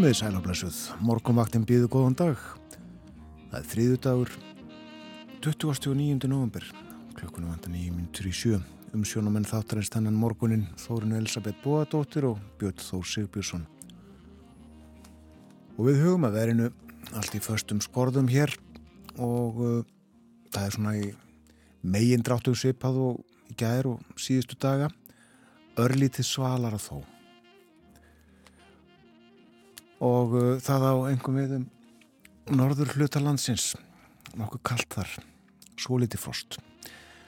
Komiði sælablessuð, morgunvaktin býðu góðan dag. Það er þriðu dagur, 29. november, klukkunum vantan í myndur í sjö. Um sjónumenn þáttarins þennan morgunin Þórinu Elisabeth Bóadóttir og Björn Þór Sigbjörnsson. Og við hugum að verinu allt í förstum skorðum hér og uh, það er svona í megin dráttu svipað og í gæðir og síðustu daga örlítið svalara þó og uh, það á engum viðum norður hlutalandsins nokkuð kallt þar svo litið frost.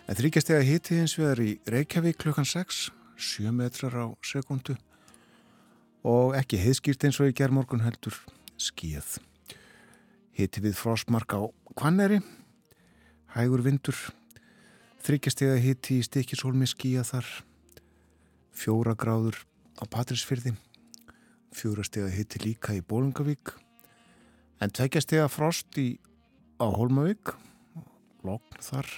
En þrýkjast ég að hiti hins vegar í Reykjavík klukkan 6 7 metrar á sekundu og ekki heiðskýrt eins og í gerðmorgun heldur skíð hiti við frostmark á Kvanneri hægur vindur. Að hiti í stikisólmi skíða þar fjóra gráður á Patrísfyrði fjórastega hitti líka í Bólungavík en tveggjastega frost í á Holmavík logn þar.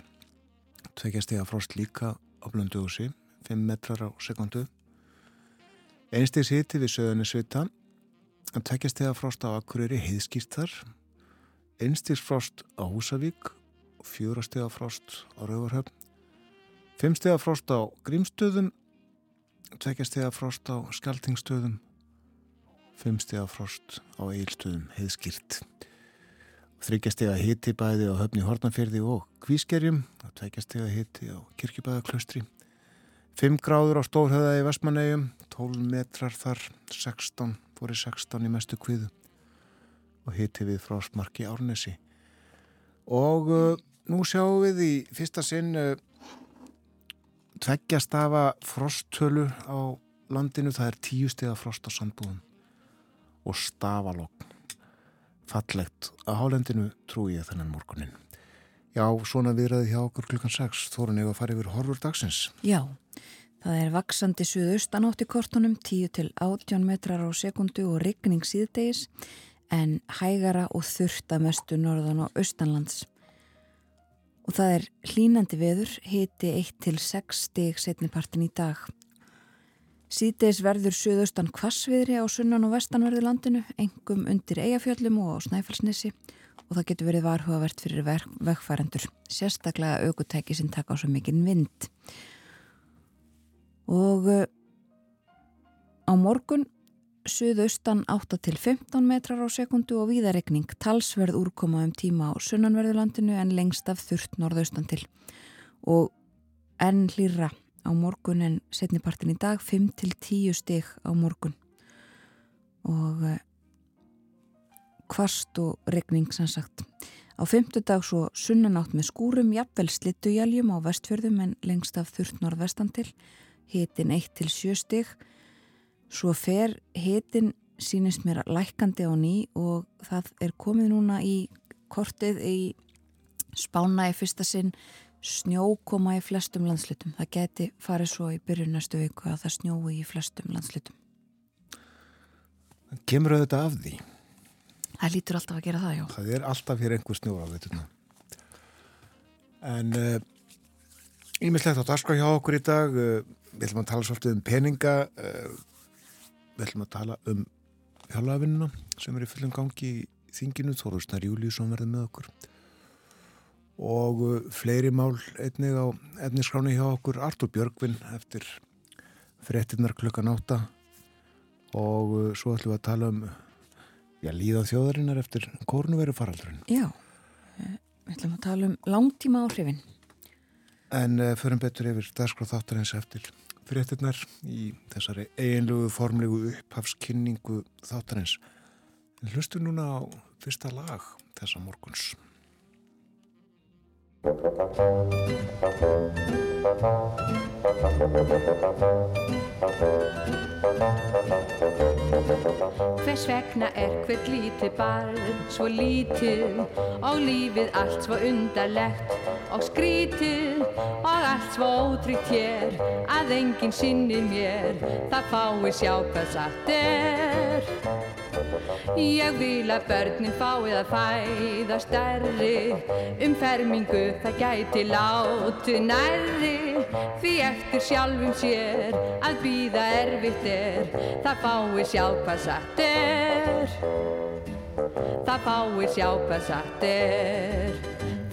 Tveggjastega frost líka á Blönduðusi 5 metrar á sekundu einstegs hitti við söðunni svita en tveggjastega frost á Akureyri heiðskýrt þar. Einstegs frost á Húsavík fjórastega frost á Rauvarhöfn fimmstega frost á Grímstöðum tveggjastega frost á Skaltingstöðum 5 steg frost á eilstöðum heiðskýrt. Þryggja steg að hiti bæði á höfni Hortnafjörði og Kvískerjum og tveikja steg að hiti á Kirkjubæðaklaustri. 5 gráður á Stórhauða í Vestmannegjum, 12 metrar þar, 16, fóri 16 í mestu kviðu og hiti við frostmarki Árnesi. Og uh, nú sjáum við í fyrsta sinn uh, tveggja stafa frosttölu á landinu, það er 10 steg að frost á sandbúðum og stafalogn. Fallegt að hálendinu trúi ég þennan morgunin. Já, svona viðræði hjá okkur klukkan 6. Þórun ég að fara yfir horfur dagsins. Já, það er vaksandi suðaustanátt í kortunum 10 til 18 metrar á sekundu og rigning síðdegis en hægara og þurft að mestu norðan og austanlands. Og það er hlínandi veður, hiti 1 til 6 stig setnipartin í dag Síðdeis verður suðaustan kvassviðri á sunnan og vestanverðu landinu, engum undir eigafjöllum og á snæfellsnissi og það getur verið varhugavert fyrir vegfærandur, sérstaklega aukutæki sem taka á svo mikinn vind. Og uh, á morgun suðaustan 8 til 15 metrar á sekundu og víðaregning talsverð úrkoma um tíma á sunnanverðu landinu en lengst af þurft norðaustan til. Og enn hlýra á morgun en setnipartin í dag 5-10 stig á morgun. Og kvast og regning sannsagt á fymtudag svo sunnanátt með skúrum jafnvel slittujaljum á vestfjörðum en lengst af þurft norðvestan til hitin 1-7 stig. Svo fer hitin sínist mér lækandi á ný og það er komið núna í kortið í spána í fyrsta sinn snjó koma í flestum landslutum. Það geti farið svo í byrjun næstu viku að það snjói í flestum landslutum. Kemur auðvitað af því? Það lítur alltaf að gera það, já. Það er alltaf hér einhver snjó af þetta. En ímislegt uh, á darskrá hjá okkur í dag. Uh, við ætlum að tala svolítið um peninga. Uh, við ætlum að tala um hjálpavinnuna sem er í fullum gangi í þinginu. Þóruðsnar Júliusson verður með okkur og uh, fleiri mál einnig á efniskráni hjá okkur. Artur Björgvin eftir frettinnar klukkan átta. Og uh, svo ætlum við að tala um já, líðan þjóðarinnar eftir kórnuveru faraldurinn Já, við ætlum að tala um langtíma áhrifin En uh, förum betur yfir dagskráð þáttarins eftir frettinnar í þessari eiginlugu formlegu upphafskynningu þáttarins. Hlustu núna á fyrsta lag þessa morguns Hvers vegna er hvert lítið barn svo lítið og lífið allt svo undarlegt og skrítið og svo ótryggt hér að enginn sinni mér það fái sjá hvað satt er Ég vil að börnin fáið að fæða stærri. Um fermingu það gæti láti nærri. Því eftir sjálfum sér að býða erfitt er. Það fái sjá hvað satt er. Það fái sjá hvað satt er.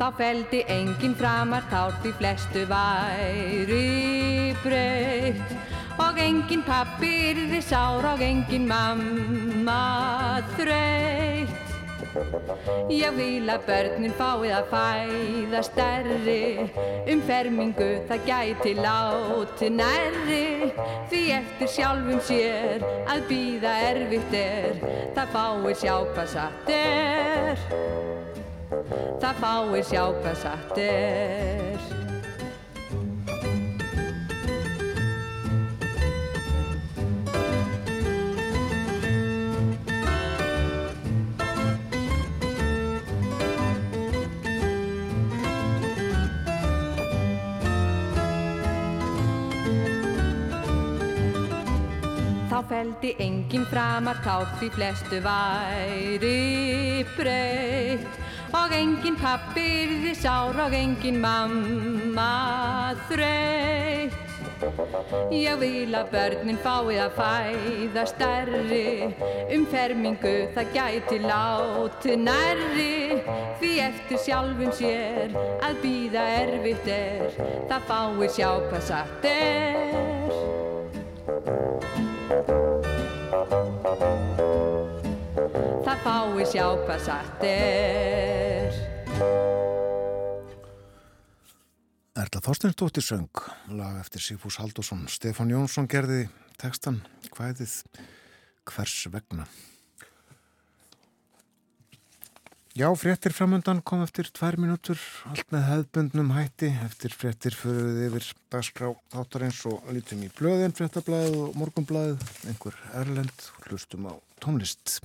Þá feldi enginn framar tár því flestu væri breytt og enginn pappi yrði sár og enginn mamma þreytt. Ég vil að börnin fáið að fæða stærri um fermingu það gæti láti nærri því eftir sjálfum sér að býða erfitt er það fáið sjá hvað satt er það fái sjá hvað satt er. Þá feldi enginn framar tár því flestu væri breytt og enginn pappi yrði sár og enginn mamma þreytt. Ég vil að börnin fáið að fæða stærri um fermingu það gæti láti nærri því eftir sjálfum sér að býða erfitt er það fáið sjá hvað satt er. Það fái sjá hvað satt er. Erla Þorsteinsdóttir söng, lag eftir Sigfús Haldússon. Stefán Jónsson gerði textan, hvaðið, hvers vegna. Já, fréttir framöndan kom eftir tvær mínútur, allt með hefðbundnum hætti. Eftir fréttir fyrir við yfir dagskrá þáttarins og lítum í blöðin, fréttablaðið og morgunblaðið, einhver erlend, hlustum á tónlist.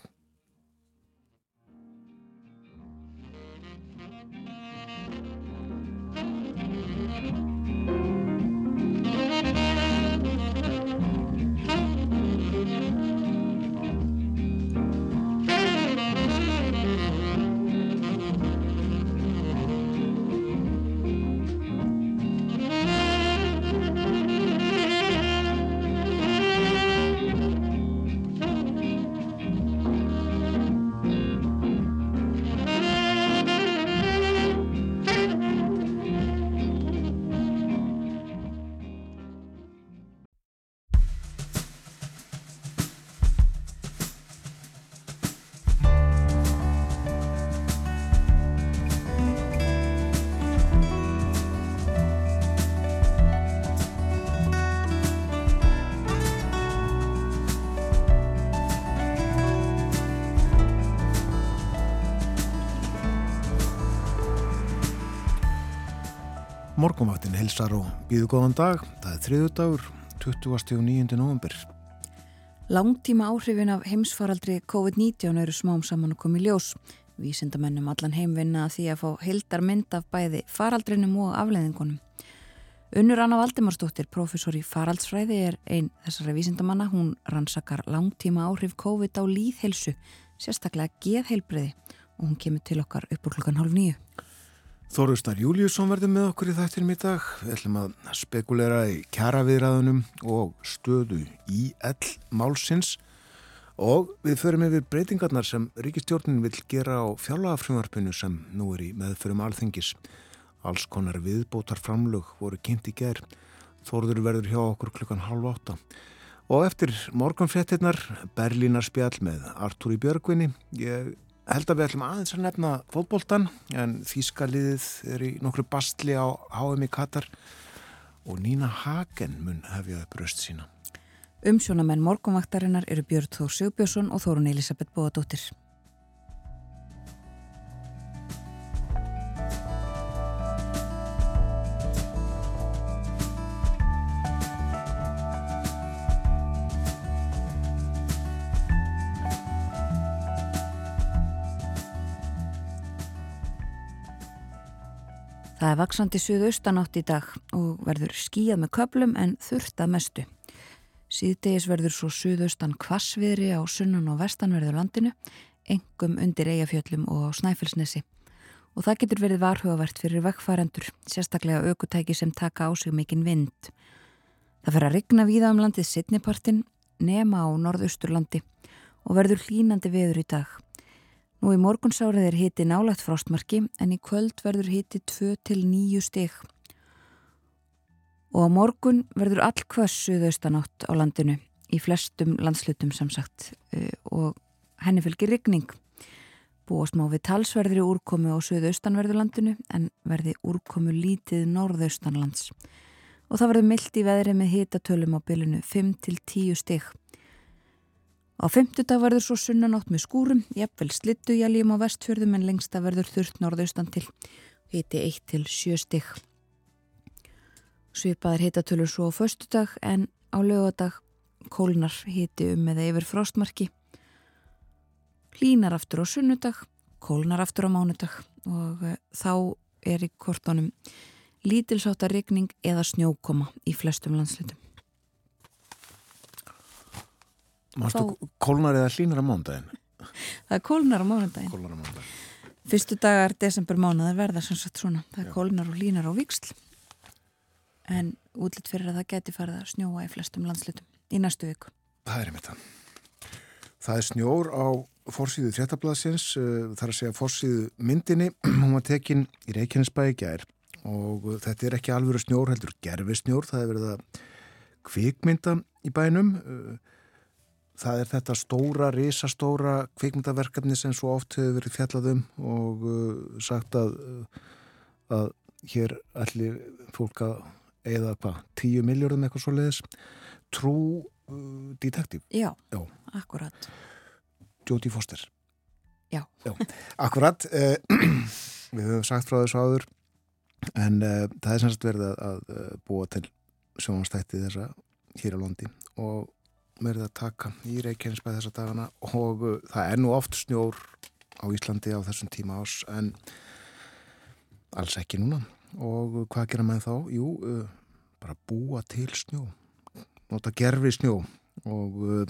Morgonvaktin helsar og býðu góðan dag. Það er þriðu dagur, 20. og 9. november. Langtíma áhrifin af heimsfaraldri COVID-19 eru smám saman að koma í ljós. Vísindamennum allan heimvinna að því að fá heildar mynd af bæði faraldrinum og afleðingunum. Unnur Anna Valdimarsdóttir, professor í faraldsfræði, er einn þessara vísindamanna. Hún rannsakar langtíma áhrif COVID á líðhelsu, sérstaklega geðheilbriði og hún kemur til okkar upp úr klukkan hálf nýju. Þorustar Júliusson verður með okkur í þættinum í dag. Við ætlum að spekulera í kjaraviðræðunum og stöðu í ell málsins og við förum yfir breytingarnar sem ríkistjórnin vil gera á fjárlagafrömmarpinu sem nú er í meðförum alþengis. Alls konar viðbótar framlög voru kynnt í ger. Þorður verður hjá okkur klukkan halv átta. Og eftir morgunfrettinnar Berlínar spjall með Artúri Björgvinni. Ég held að við ætlum aðeins að nefna fótboltan en Þískaliðið er í nokkru bastli á HM í Katar og Nína Hagen mun hefja upp röst sína. Umsjónamenn morgunvaktarinnar eru Björn Þór Sigbjörnsson og Þórun Elisabeth Bóadóttir. Það er vaksandi suðaustanátt í dag og verður skíjað með köplum en þurft að mestu. Síðdegis verður svo suðaustan kvassviðri á sunnan og vestanverður landinu, engum undir eigafjöllum og á snæfellsnesi. Og það getur verið varhugavert fyrir vekkfærandur, sérstaklega aukutæki sem taka á sig mikinn vind. Það fer að rigna víða um landið sittnipartin, nema á norðausturlandi og verður hlínandi veður í dag. Nú í morgunsárið er hiti nálagt frostmarki en í kvöld verður hiti 2 til 9 stig. Og á morgun verður all kvöss suðaustanátt á landinu í flestum landslutum samsagt eh, og henni fylgir rigning. Búast má við talsverðri úrkomu á suðaustanverðurlandinu en verði úrkomu lítið norðaustanlands. Og það verður myllt í veðri með hitatölum á bylunu 5 til 10 stig. Á fymtudag verður svo sunnanátt með skúrum, jafnvel slittu jæljum á vestfjörðum en lengsta verður þurft norðaustan til hiti 1 til 7 stygg. Svipaðir hitatölur svo á föstudag en á lögadag kólnar hiti um eða yfir frostmarki. Hlínar aftur á sunnudag, kólnar aftur á mánudag og eh, þá er í kortónum lítilsáta regning eða snjókoma í flestum landslutum. Mástu Fá... kólnar eða hlínar á mándagin? Það er kólnar á mándagin. Kólnar á mándagin. Fyrstu dagar desember mánuðar verða sem sagt svona. Það er Já. kólnar og hlínar á viksl. En útlitt fyrir að það geti farið að snjóa í flestum landslutum í næstu viku. Það er einmitt það. Það er snjór á fórsíðu þréttablasins, eh, þar að segja fórsíðu myndinni, hún var tekin í Reykjanesbæi gær og þetta er ekki alvöru snjór heldur gerfi snjór, það er verið að kvikmynda í bænum og það er þetta stóra, risastóra kvikmyndaverkefni sem svo oft hefur verið fjallaðum og uh, sagt að, uh, að hér allir fólk að eða hvað, tíu miljardum eitthvað svo leiðis trú uh, detektív. Já, Já, akkurat. Jodie Foster. Já. Já, akkurat. Eh, við höfum sagt frá þessu áður en uh, það er semst verið að, að uh, búa til sjónastætti þessa hér á Londi og verið að taka í Reykjanesbæð þessa dagana og uh, það er nú oft snjór á Íslandi á þessum tíma ás en alls ekki núna. Og uh, hvað gera með þá? Jú, uh, bara búa til snjó nota gerfi snjó og uh,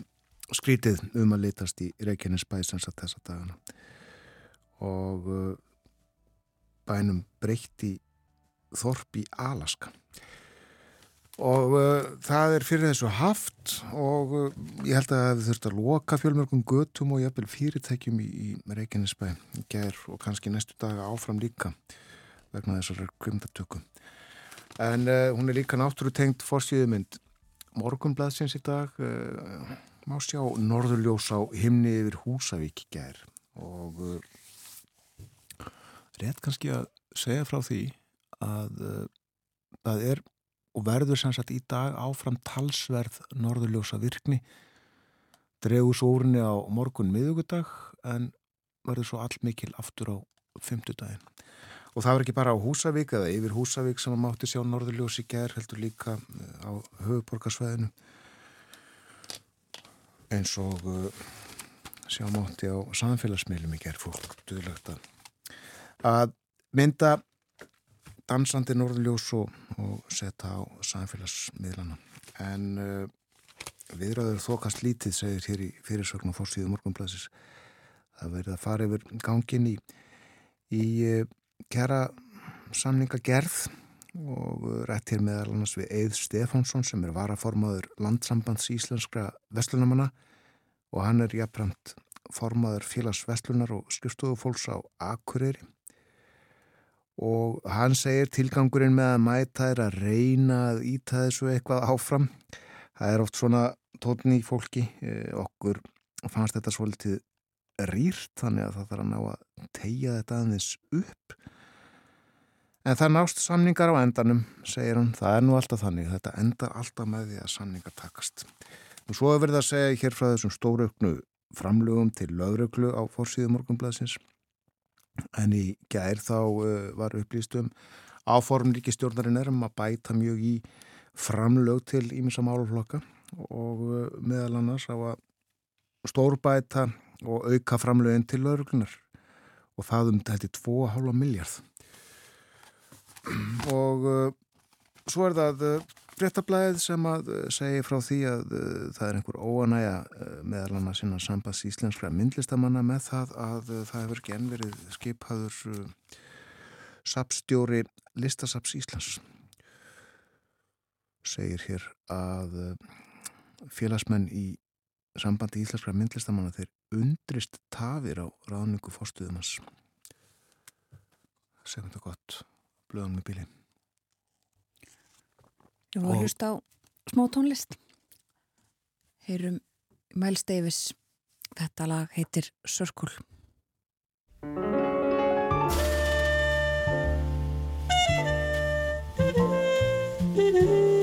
skrítið um að litast í Reykjanesbæð sem satt þessa dagana. Og uh, bænum breytti Þorp í Alaska og uh, það er fyrir þessu haft og uh, ég held að við þurftum að loka fjölmörgum göttum og jafnvel fyrirtækjum í, í Reykjanesbæ ger og kannski næstu daga áfram líka vegna þessar kvimdatöku en uh, hún er líka náttúru tengt fórsíðumynd morgunbladsins í dag uh, má sjá norðurljós á himni yfir Húsavík ger og uh, rétt kannski að segja frá því að uh, það er og verður sannsagt í dag áfram talsverð norðurljósa virkni dregur úrni á morgun miðugudag en verður svo allmikil aftur á fymtudagin og það verður ekki bara á Húsavík eða yfir Húsavík sem að mátti sjá norðurljósi ger heldur líka eh, á höfuborgarsvæðinu eins og uh, sjá mátti á samfélagsmiðlum í gerð fólk duðlegt að mynda dansandi norðljós og, og setja á samfélagsmiðlana. En uh, viðræður þokast lítið segir hér í fyrirsögnum fórstíðu morgunblæsis það verið að fara yfir gangin í, í uh, kæra samninga gerð og rétt hér meðal annars við Eið Stefánsson sem er varaformaður landsambands íslenskra vestlunamanna og hann er jafnframt formaður félags vestlunar og skrifstofufólks á Akureyri og hann segir tilgangurinn með að mæta er að reyna að íta þessu eitthvað áfram. Það er oft svona tótni í fólki. Eh, okkur fannst þetta svolítið rýrt þannig að það þarf að ná að tegja þetta aðeins upp. En það nást samningar á endanum segir hann, það er nú alltaf þannig. Þetta endar alltaf með því að samningar takast. Og svo er verið að segja hér frá þessum stórauknu framlugum til lögröklu á fórsíðu morgunblæsins en í gær þá uh, var upplýstum áform ríkistjórnarinn er um að bæta mjög í framlög til ímins að máluflokka og uh, meðal annars á að stórbæta og auka framlögin til lauruglunar og það um þetta er 2,5 miljard og uh, svo er það uh, fréttablaðið sem að uh, segja frá því að uh, það er einhver óanæja uh, meðal annars innan sambands íslenskra myndlistamanna með það að það hefur ekki enn verið skipaður sapstjóri listasaps Íslands. Segir hér að félagsmenn í sambandi íslenskra myndlistamanna þeir undrist tafir á ráðningu fórstuðumans þetta gott. Blöðum með bíli Við vorum að hlusta á smá tónlist. Heyrum Miles Davis. Þetta lag heitir Sörkul. Sörkul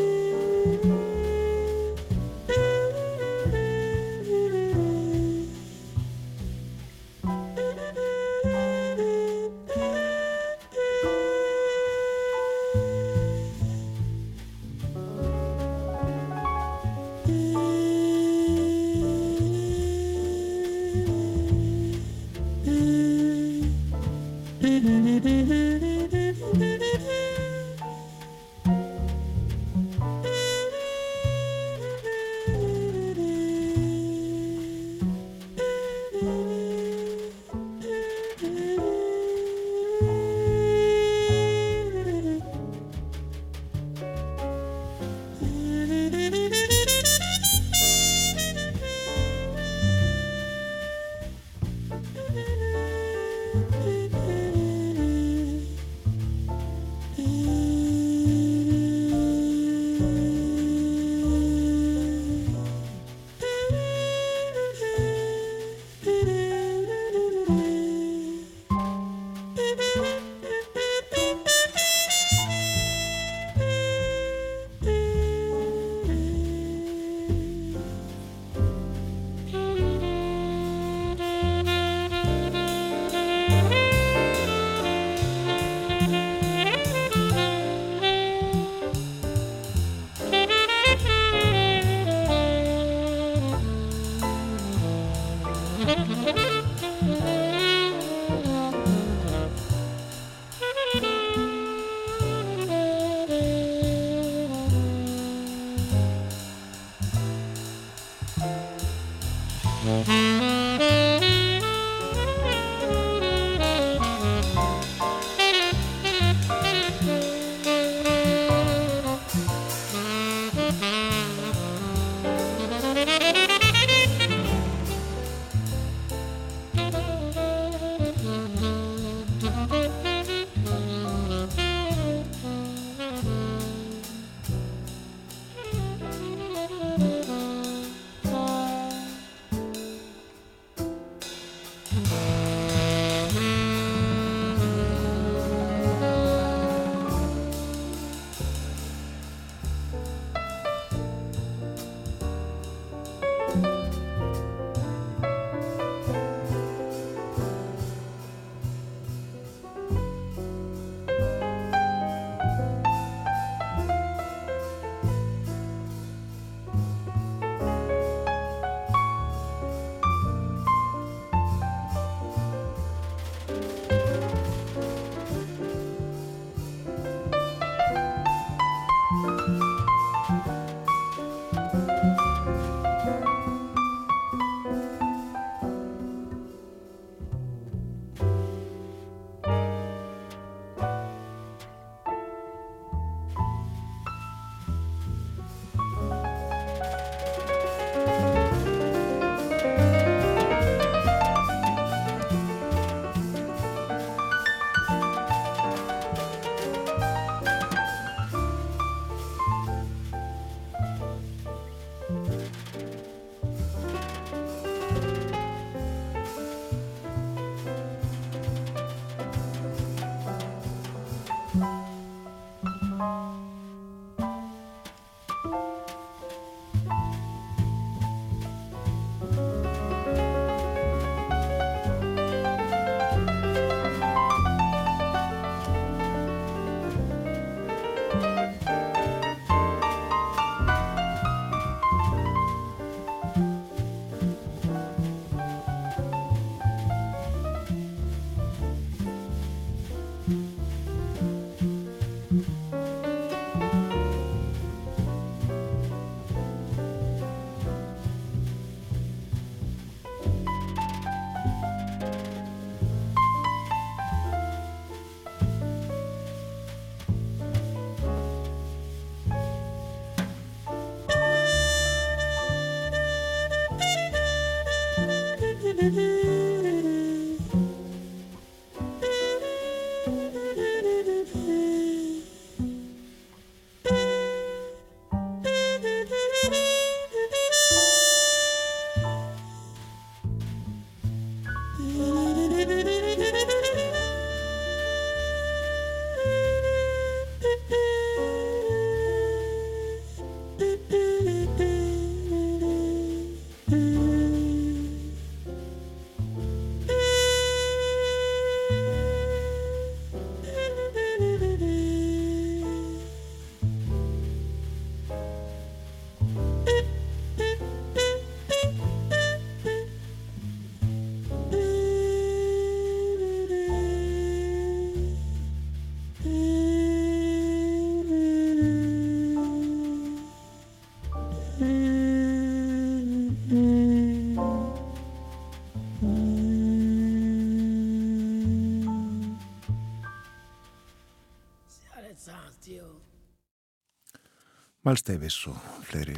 Miles Davis og fleiri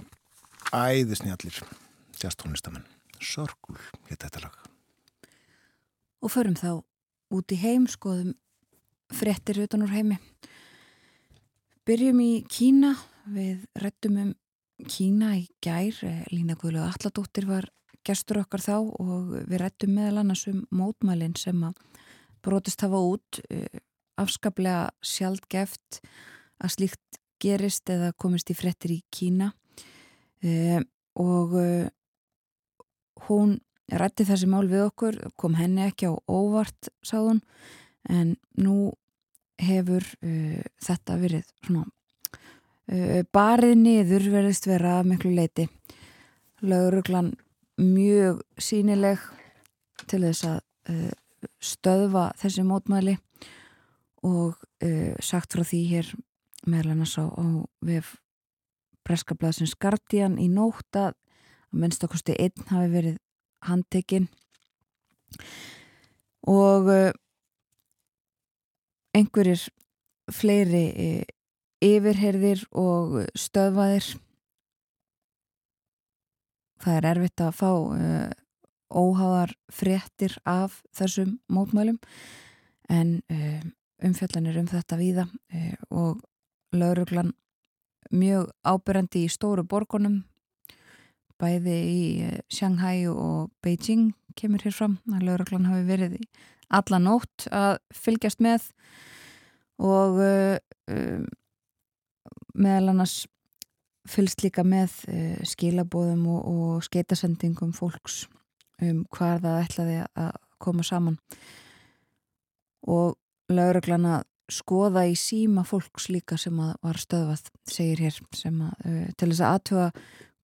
æðisnjallir jazztónlistamenn. Sörgul hétt þetta lag. Og förum þá út í heim, skoðum frettir utan úr heimi. Byrjum í Kína, við rettum um Kína í gær, Lína Guðlu Alladóttir var gestur okkar þá og við rettum meðal annars um mótmælinn sem að brotist hafa út eh, afskaplega sjaldgeft að slíkt gerist eða komist í frettir í Kína. E, og e, hún rætti þessi mál við okkur, kom henni ekki á óvart, sáðun en nú hefur e, þetta verið svona barið niður verðist vera miklu leiti lauruglan mjög sínileg til þess að stöðva þessi mótmæli og uh, sagt frá því hér meðal annars á, á við breskablaðsins Guardian í nótt að minnst okkurstu einn hafi verið handtekinn. Og uh, einhverjir fleiri uh, yfirherðir og stöðvaðir. Það er erfitt að fá óháðar fréttir af þessum mótmælum. En umfjallanir um þetta víða e, og lauruglan mjög ábyrjandi í stóru borgunum. Bæði í e, Shanghai og Beijing kemur hér fram að lauruglan hafi verið í alla nótt að fylgjast með og um, meðal annars fylgst líka með uh, skilabóðum og, og skeitasendingum fólks um hvað það ætlaði að koma saman. Og lauruglan að skoða í síma fólks líka sem að var stöðvað, segir hér, sem að uh, til þess að aðtöga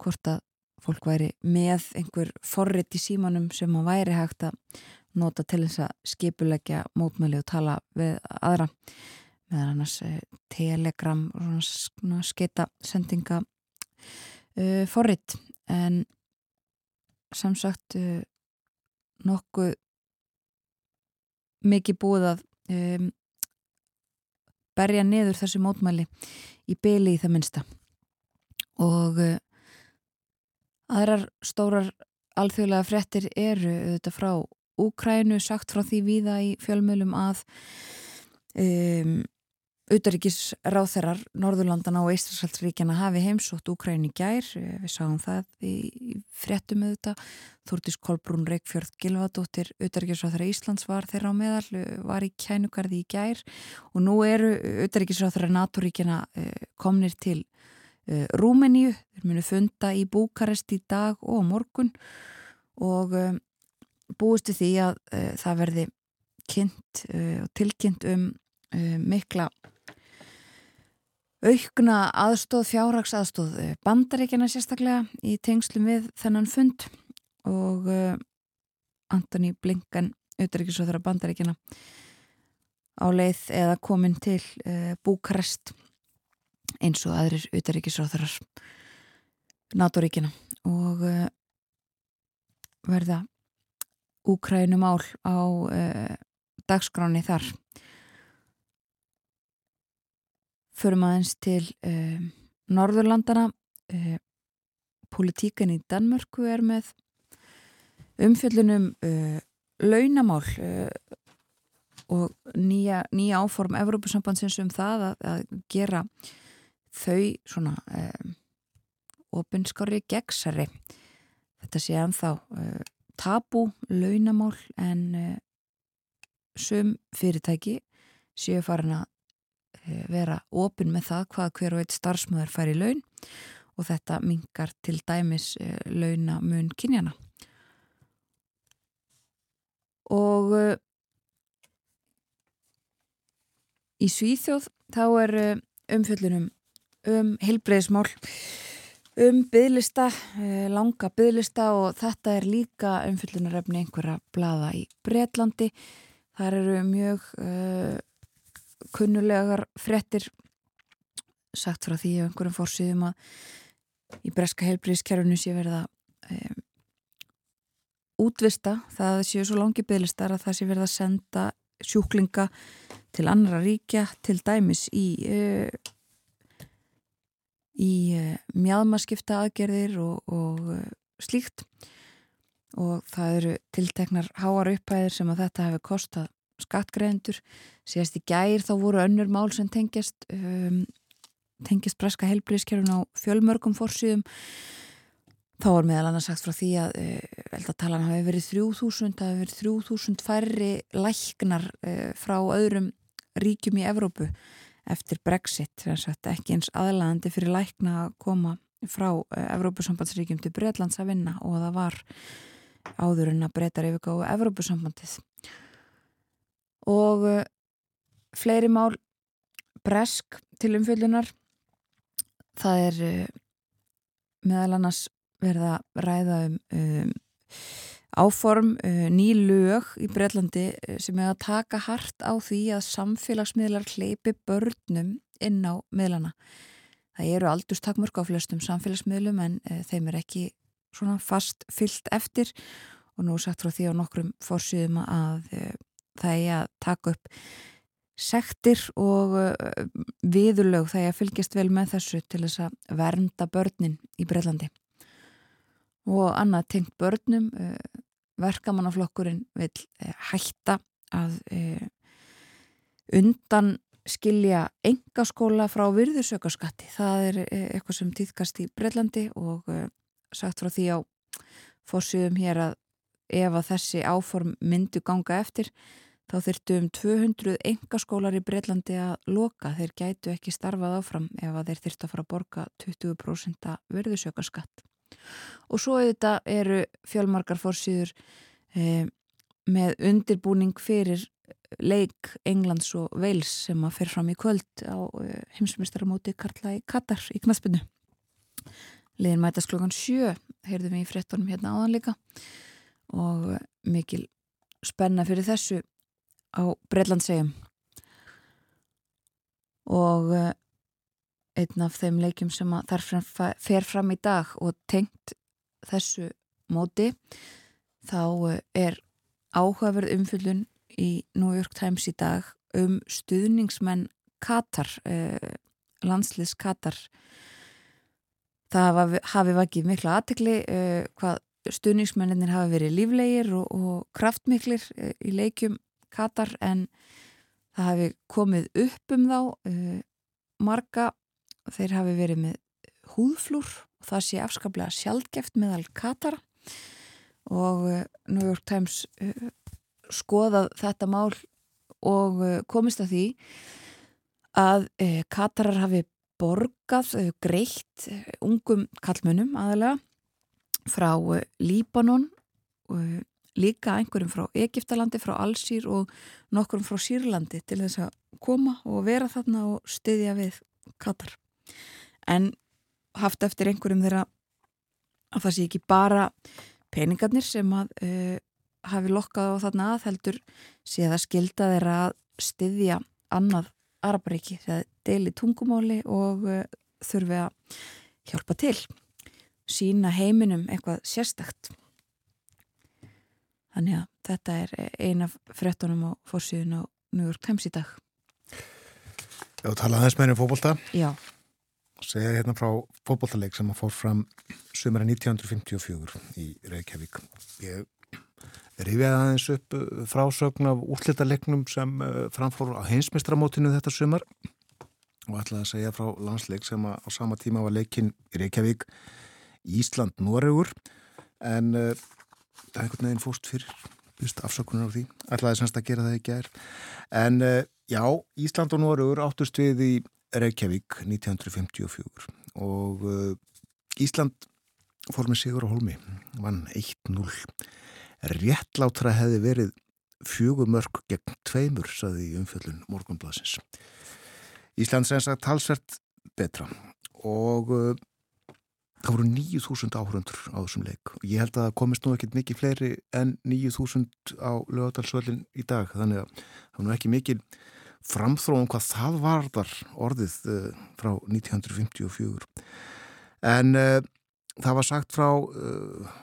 hvort að fólk væri með einhver forrit í símanum sem að væri hægt að nota til þess að skipulegja mótmæli og tala við aðra. Með annars uh, telegram og skeita sendinga uh, forrit. En samsagt nokkuð mikið búið að um, berja neður þessu mótmæli í byli í það minsta og uh, aðrar stórar alþjóðlega frettir eru þetta frá Úkrænu sagt frá því víða í fjölmjölum að um, Utaríkis ráþerar Norðurlandana og Eistræsaldsríkjana hafi heimsótt Úkræni gær, við sáum það í fréttum auðvitað, Þúrtís Kolbrún Reykjörð Gilvadóttir, Utaríkisráþara Íslands var þeirra á meðal, var í kænugarði í gær. Og nú eru Utaríkisráþara NATO-ríkjana eh, komnir til eh, Rúmeníu, þeir munu funda í Búkarest í dag og morgun. Og búistu því að það verði kynnt og tilkynnt um mikla aukna aðstóð, fjárhags aðstóð eh, bandaríkjana sérstaklega í tengslum við þennan fund og uh, Antoni Blinkan auðvitaðriksóþara bandaríkjana á leið eða komin til uh, Búkarest eins og aðrir NATO-ríkjana og uh, verða Úkrænumál á dagskráni þar Förum aðeins til uh, Norðurlandana. Uh, Politíkan í Danmörku er með umfjöllunum uh, launamál og nýja, nýja áform Evrópusambandsins um það að, að gera þau svona opinskári gegnsari. Þetta sé anþá tabu launamál en sum fyrirtæki séu farin að Eh, vera opinn með það hvað hver og eitt starfsmöður fær í laun og þetta mingar til dæmis eh, launamun kynjana. Og uh, í Svíþjóð þá er uh, umfjöllunum um heilbreyðismál, um byðlista, uh, langa byðlista og þetta er líka umfjöllunaröfni einhverja blada í Breitlandi. Það eru mjög kunnulegar frettir sagt frá því ef einhverjum fórsýðum að í breska heilbríðskerfunu sé verða um, útvista það séu svo langi bygglistar að það sé verða að senda sjúklinga til annara ríkja til dæmis í uh, í uh, mjadmaskipta aðgerðir og, og uh, slíkt. Og það eru tilteknar háar upphæðir sem að þetta hefur kostað skattgreðendur síðast í gæir þá voru önnur mál sem tengjast um, tengjast breska helbriðskerfun á fjölmörgum fórsýðum þá var meðal annars sagt frá því að uh, eldartalan hafi verið 3000 það hafi verið 3000 færri læknar uh, frá öðrum ríkjum í Evrópu eftir Brexit. Ekki eins aðlæðandi fyrir lækna að koma frá uh, Evrópusambandsríkjum til Breitlands að vinna og það var áður en að breytar yfirgáðu Evrópusambandið. Og uh, fleiri mál bresk til umfjöldunar það er uh, meðal annars verið að ræða um, um áform uh, ný lög í Breitlandi uh, sem er að taka hart á því að samfélagsmiðlar hleypi börnum inn á miðlana. Það eru aldurstakmörk á flestum samfélagsmiðlum en uh, þeim er ekki svona fast fyllt eftir. Og nú sagt frá því á nokkrum fórsýðum að uh, það er að taka upp sektir og uh, viðurlög að fylgjast vel með þessu til þess að vernda börnin í Breitlandi og annað tengt börnum uh, verkamannaflokkurinn vil hætta að undan skilja engaskóla frá virðusökarskatti það er eitthvað sem týðkast í Breitlandi og sagt frá því á fórsýðum hér að ef að þessi áform myndu ganga eftir þá þurftu um 200 engaskólar í Breitlandi að loka. Þeir gætu ekki starfað áfram ef að þeir þurftu að fara að borga 20% verðusökarskatt og svo þetta eru fjölmarkar fórsýður eh, með undirbúning fyrir leik Englands og Wales sem að fer fram í kvöld á eh, heimsmyndstaramóti Karla í Katar í knaspinu Liðin mætast klokkan sjö, heyrðum við í frettunum hérna áðan líka. Og mikil spenna fyrir þessu á Breitlandsegjum og eh, einn af þeim leikjum sem þar fer fram í dag og tengt þessu móti þá eh, er áhugaverð umfyllun í New York Times í dag um stuðningsmenn Katar eh, landsliðs Katar. Það hafi vakið mikla aðtekli uh, hvað stuðningsmenninir hafi verið líflegir og, og kraftmiklir uh, í leikjum Katar en það hafi komið upp um þá uh, marga. Þeir hafi verið með húðflúr og það sé afskaplega sjálfgeft meðal Katara. Og New York Times skoðað þetta mál og komist að því að Katarar hafi borgað, greitt ungum kallmönnum aðalega frá Líbanon líka einhverjum frá Egiptalandi, frá Allsýr og nokkurum frá Sýrlandi til þess að koma og vera þarna og styðja við Katar. En haft eftir einhverjum þeirra að það sé ekki bara peningarnir sem að uh, hafi lokkað á þarna að heldur sé það skilda þeirra að styðja annað Araparíki þegar deili tungumáli og uh, þurfi að hjálpa til sína heiminum eitthvað sérstakt þannig að þetta er eina frettunum á fórsíðun á New York Times í dag. Já, talaði þess meðin um fókbólta Já. Segja hérna frá fókbóltaleik sem að fór fram sumara 1954 í Reykjavík. Ég rifjaði aðeins upp uh, frásögn af útlitalegnum sem uh, framfór á heimsmestramótinu þetta sumar. Og ætlaði að segja frá landsleik sem á sama tíma var leikinn í Reykjavík Ísland-Noregur. En uh, það er einhvern veginn fóst fyrir afsökunar á því. Ætlaði semst að gera það ekki er en uh, já, Ísland og Noregur áttust við í Reykjavík 1954 og uh, Ísland fór með Sigur og Holmi vann 1-0 réttlátra hefði verið fjögumörk gegn tveimur, saði umfjöllun morgunblasins. Íslands eins að talsvert betra og uh, það voru 9.000 áhörundur á þessum leik. Ég held að það komist nú ekkit mikið fleiri en 9.000 á lögadalsvöldin í dag, þannig að það var nú ekki mikið framþróum hvað það varðar orðið uh, frá 1954. En uh, það var sagt frá uh,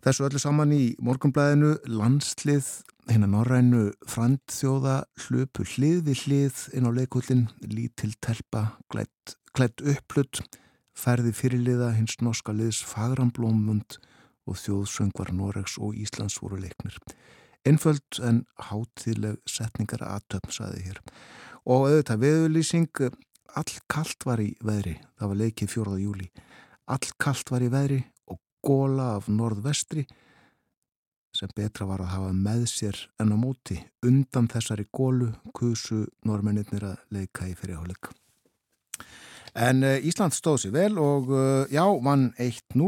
Þessu öllu saman í morgunblæðinu landslið hérna norrænu frandþjóða hlupu hlið við hlið inn á leikullin lítil telpa klætt upplutt ferði fyrirliða hins norska liðs Fagramblómund og þjóðsöngvar Noregs og Íslands voru leiknir. Einföld en hátileg setningar aðtöfn, saði hér. Og auðvitað veðurlýsing, all kallt var í veðri, það var leikið 4. júli. All kallt var í veðri og góla af norðvestri sem betra var að hafa með sér en á móti. Undan þessari gólu kusu normennir að leika í fyrirháleik. En uh, Ísland stóð sér vel og uh, já, vann 1-0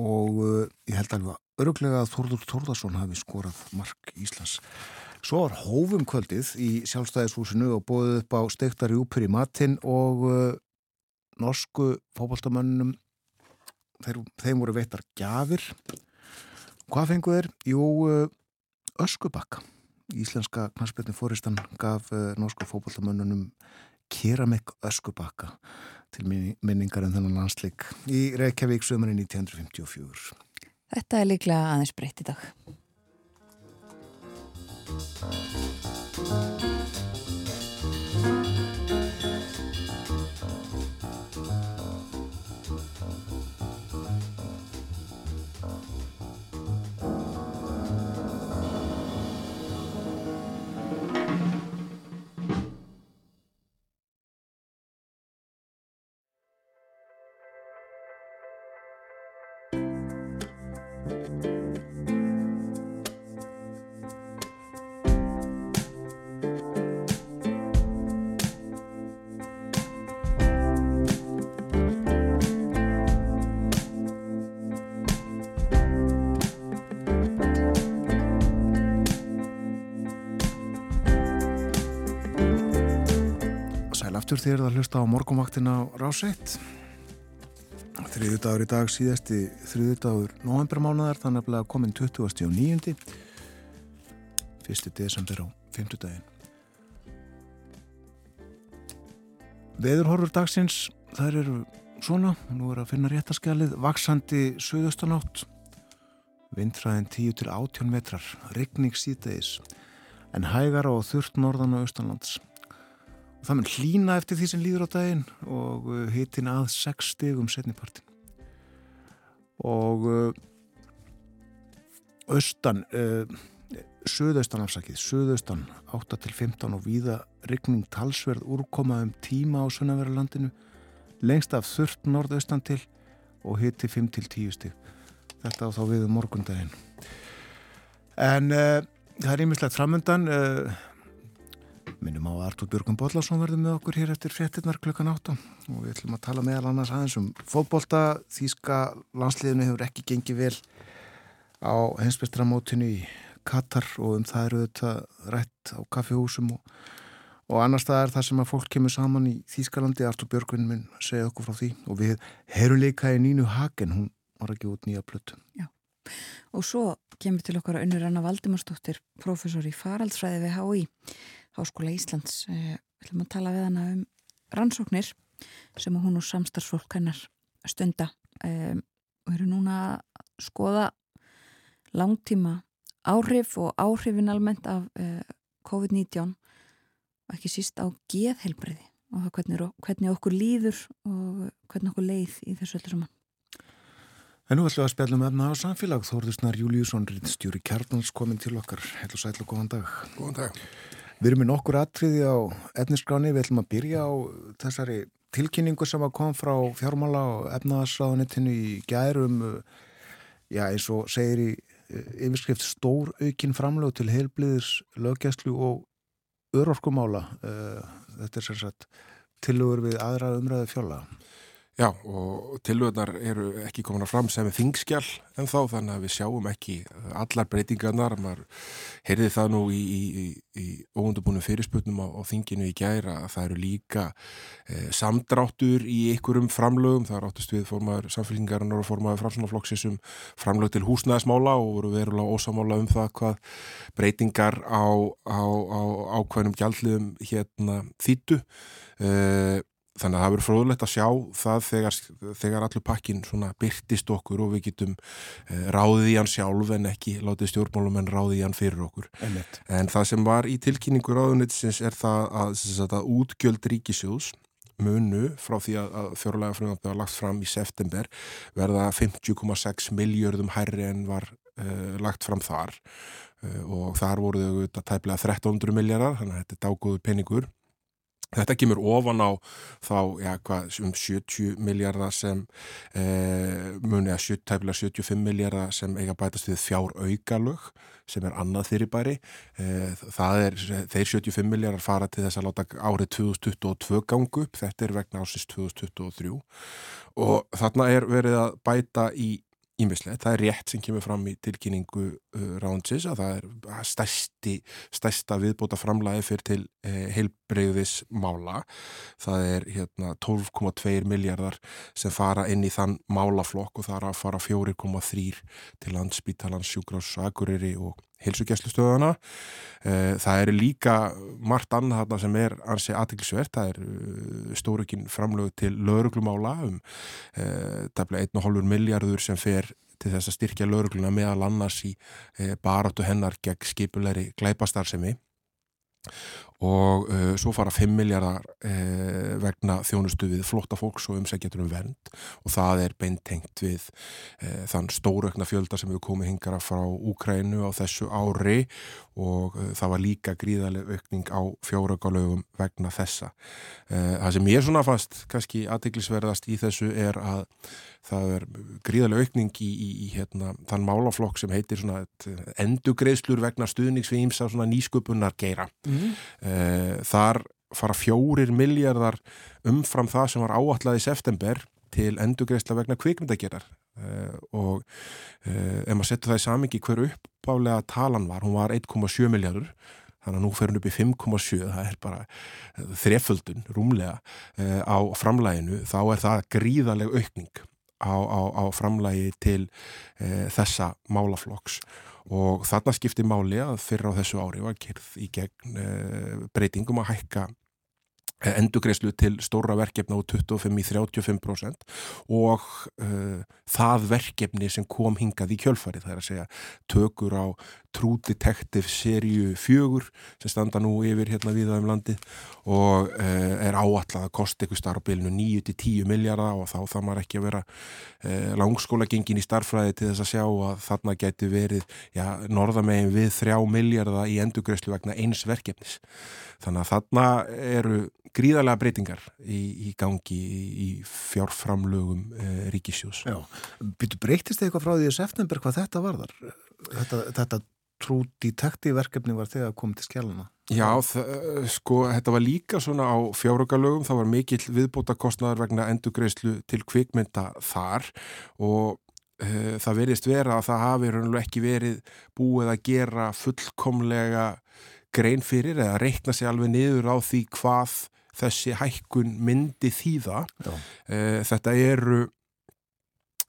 og uh, ég held alveg öruglega að Þorður Þorðarsson hafi skorað mark Íslands. Svo var hófum kvöldið í sjálfstæðishúsinu og bóðið upp á steiktar júpur í matinn og norsku fókbaltamönnum þeim voru veittar gafir Hvað fengu þeir? Jú, öskubakka. Íslenska knarspilni fóristan gaf norsku fókbaltamönnunum keramik öskubakka til minningar en um þennan landsleik í Reykjavík sömurinn 1954. Þetta er líklega aðeins breytt í dag. Aftur þér að hlusta á morgumvaktina á Ráseitt þriðu dagur í dag síðasti þriðu dagur novembermánaðar þannig að komin 20. og 9. fyrsti desember á 5. daginn Veðurhorfur dagsins þær eru svona nú er að finna réttaskjalið vaksandi söðustanátt vindræðin 10 til 18 metrar regning síðdeis en hægara og þurft norðan og austanlands Það mun hlína eftir því sem líður á daginn og uh, hitin að 6 stegum setnipartin. Og uh, austan, uh, söðaustan afsakið, söðaustan 8 til 15 og víða rigning talsverð úrkoma um tíma á Sunnaverðarlandinu, lengst af þurft norðaustan til og hiti 5 til 10 steg. Þetta á þá við um morgundaginn. En uh, það er einmislegt framöndan, uh, Minnum á Artur Björgum Bollarsson verður með okkur hér eftir frettinnar klukkan átta og við ætlum að tala meðal annars aðeins um fótbolta. Þíska landsliðinu hefur ekki gengið vel á hensbestramótinu í Katar og um það eru þetta rætt á kaffihúsum og, og annars það er það sem að fólk kemur saman í Þískalandi. Artur Björgvin minn segja okkur frá því og við herum líka í Nínu Hagen, hún var ekki út nýja plötu. Já. Og svo kemur til okkar unnur Anna Valdimarsdóttir, professor í faraldsfræði við HÍ Háskóla Íslands. Eh, við ætlum að tala við hana um rannsóknir sem hún og samstarfsfólk hennar stunda um, og eru núna að skoða langtíma áhrif og áhrifin almennt af uh, COVID-19 og ekki síst á geðhelbriði og hvernig, hvernig okkur líður og hvernig okkur leið í þessu öllu saman. En nú ætlum við að spjallum efna á samfélag. Þórðusnar Júliusson, stjóri Kjarnals, komin til okkar. Hell og sæl og góðan dag. Góðan dag. Við erum með nokkur atriði á etniskráni, við ætlum að byrja á þessari tilkynningu sem að kom frá fjármála og efnaðarsraðunettinu í gærum, já eins og segir í eh, yfirskrift stór aukinn framlög til heilbliðis, lögjæslu og örorkumála. Eh, þetta er sérsagt tilögur við aðra umræðu fjóla. Já og tilvöðnar eru ekki komin að fram sem er þingskjál en þá þannig að við sjáum ekki allar breytingarnar, maður heyrði það nú í, í, í óundabúinu fyrirsputnum á, á þinginu í gæra að það eru líka e, samdráttur í einhverjum framlögum, það er áttist við formaður samfélkingarinnar og formaður framsunaflokksins um framlög til húsnæðismála og voru verulega ósamála um það hvað breytingar á, ákveðnum gjaldliðum hérna þýttu e, þannig að það verður fróðlegt að sjá það þegar, þegar allur pakkin byrtist okkur og við getum eh, ráðið í hann sjálf en ekki látið stjórnmálum en ráðið í hann fyrir okkur. Einmitt. en það sem var í tilkynningu ráðunitsins er það að, að útgjöld ríkisjóðs munu frá því að, að fjárlega frumvarpið var lagt fram í september verða 50,6 miljörðum hærri en var uh, lagt fram þar. Uh, og þar voru þau þetta tæplega 1300 miljardar, þannig að þetta er dágóðu peningur Þetta kemur ofan á þá ja, hvað, um 70 miljardar sem eh, muni að 70, tæpilega 75 miljardar sem eiga bætast við fjár augalög sem er annað fyrirbæri. Eh, það er, þeir 75 miljardar fara til þess að láta árið 2022 gangu upp, þetta er vegna ásins 2023 og þarna er verið að bæta í Ímislegt, það er rétt sem kemur fram í tilkynningu uh, ránsins að það er stærsti, stærsta viðbóta framlæði fyrir til uh, heilbreyðis mála. Það er hérna, 12,2 miljardar sem fara inn í þann málaflokk og það er að fara 4,3 til landsbítalans, sjúkrás, aguriri og hilsugjæslustöðana. Eh, það er líka margt annað þarna sem er ansið aðtilsvert. Það er eh, stórukinn framlög til lauruglumála um eh, tafla 1,5 miljardur sem fer til þess að styrkja laurugluna meðal annars í baráttu hennar gegn skipulegri glæpastarsemi og uh, svo fara 5 miljardar uh, vegna þjónustu við flotta fólks og umsækjatur um vernd og það er beintengt við uh, þann stóraukna fjölda sem við komum hingara frá Úkrænu á þessu ári og það var líka gríðarlega aukning á fjáraugalögum vegna þessa. Það sem ég svona fast kannski aðteglisverðast í þessu er að það er gríðarlega aukning í, í, í hérna, þann málaflokk sem heitir endugreðslur vegna stuðningsvíms af nýsköpunar geira. Mm. Þar fara fjórir miljardar umfram það sem var áallega í september til endugreðsla vegna kvikmyndagerar og ef maður setur það í samingi hver uppálega talan var, hún var 1,7 miljardur þannig að nú fer hún upp í 5,7 það er bara þreföldun rúmlega á framlæginu þá er það gríðaleg aukning á, á, á framlægi til þessa málaflokks og þarna skipti máli að fyrra á þessu ári var kyrð í gegn eh, breytingum að hækka endugreislu til stóra verkefna á 25 í 35% og uh, það verkefni sem kom hingað í kjölfari það er að segja tökur á True Detective serju fjögur sem standa nú yfir hérna viða um landi og uh, er áallega að kosti ykkur starfbilinu 9-10 miljardar og þá það maður ekki að vera uh, langskóla gengin í starfræði til þess að sjá að þarna geti verið já, norðamegin við 3 miljardar í endugreyslu vegna eins verkefnis. Þannig að þarna eru gríðarlega breytingar í, í gangi í, í fjárframlögum uh, ríkisjós Já, byrju breytist eitthvað frá því að september hvað þetta var þar? Þetta, þetta True Detective verkefni var þegar komið til skjáluna. Já, sko, þetta var líka svona á fjárögalögum, það var mikill viðbóta kostnaður vegna endugreislu til kvikmynda þar og e, það verist vera að það hafi raunlega ekki verið búið að gera fullkomlega grein fyrir eða reikna sig alveg niður á því hvað þessi hækkun myndi þýða. E, þetta eru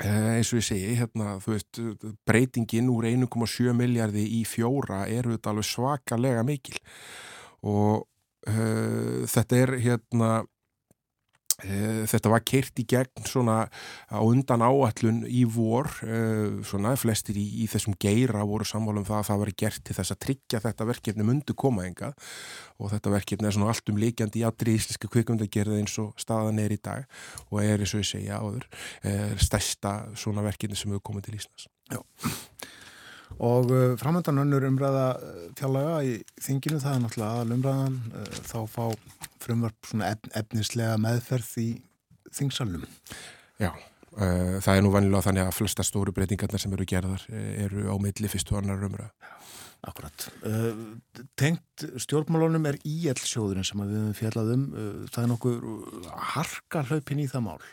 Eh, eins og ég segi, hérna, þú veist, breytingin úr 1,7 miljardi í fjóra eru þetta alveg svakalega mikil og uh, þetta er hérna þetta var kert í gegn svona á undan áallun í vor. Uh, svona flestir í, í þessum geira voru samfólum það að það var gert til þess að tryggja þetta verkefni mundu koma enga og þetta verkefni er svona allt um líkjandi í allri íslenski kvikundagerði eins og staðan er í dag og er eins og ég segja áður stærsta svona verkefni sem hefur komið til Íslands. Já Og uh, framöndan önnur umræða uh, fjallega í þinginu, það er náttúrulega aðal umræðan, uh, þá fá frumvarp svona efn, efnislega meðferð í þingsalunum. Já, uh, það er nú vanilega þannig að flesta stóru breytingarna sem eru gerðar eru á milli fyrst og annar umræða. Akkurat. Uh, tengt stjórnmálunum er íelsjóðurinn sem við hefum fjallað um. Uh, það er nokkur harka hlaupin í það mál.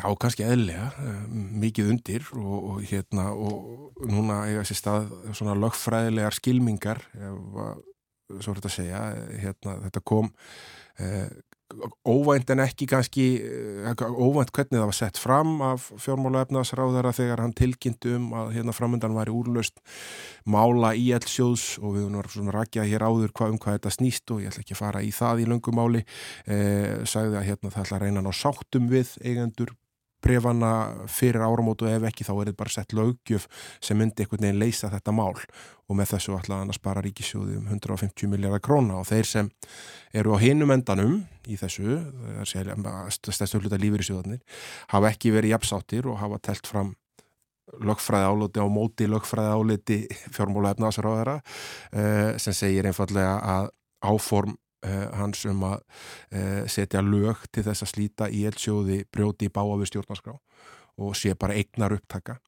Já, kannski eðlega, uh, mikið undir og, og hérna og núna eiga sér stað svona lögfræðilegar skilmingar, svo er þetta að segja, hérna þetta kom uh, óvænt en ekki kannski eh, óvænt hvernig það var sett fram af fjármálaefnaðsráðara þegar hann tilkynntu um að hérna framöndan væri úrlöst mála í eldsjóðs og við varum svona rækjað hér áður hvað, um hvað þetta snýst og ég ætla ekki að fara í það í löngumáli eh, sagði að hérna það ætla að reyna ná sáttum við eigendur brefana fyrir áramótu ef ekki þá er þetta bara sett lögjöf sem myndi einhvern veginn leysa þetta mál. Og með þessu ætlaði hann að spara ríkisjóði um 150 miljardar króna. Og þeir sem eru á hinum endanum í þessu, stærstu hluta lífyrísjóðanir, hafa ekki verið jafnsáttir og hafa telt fram lögfræði áliti á móti lögfræði áliti fjármóla efnaðsraðara eh, sem segir einfallega að áform hans um að eh, setja lög til þess að slíta í eldsjóði brjóti í báa við stjórnarskrá og sé bara eignar upptaka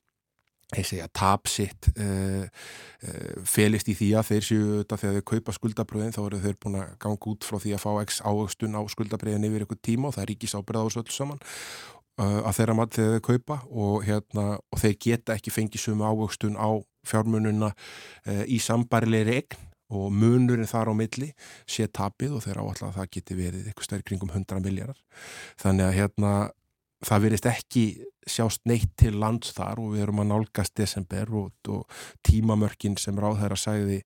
ég segja tapsitt uh, uh, felist í því að þeir séu þetta þegar þau kaupa skuldabröðin þá eru þeir búin að ganga út frá því að fá x águstun á skuldabröðin yfir ykkur tíma og það er ríkis ábyrða á þessu öll saman uh, að þeirra maður þegar þau kaupa og, hérna, og þeir geta ekki fengið sumu águstun á fjármununa í sambarilegri egn og munurinn þar á milli sé tapið og þeir áallega að það geti verið eitthvað stærk kringum 100 miljardar þannig að hérna það verist ekki sjást neitt til lands þar og við erum að nálgast desember og, og tímamörkin sem ráð þeirra sæði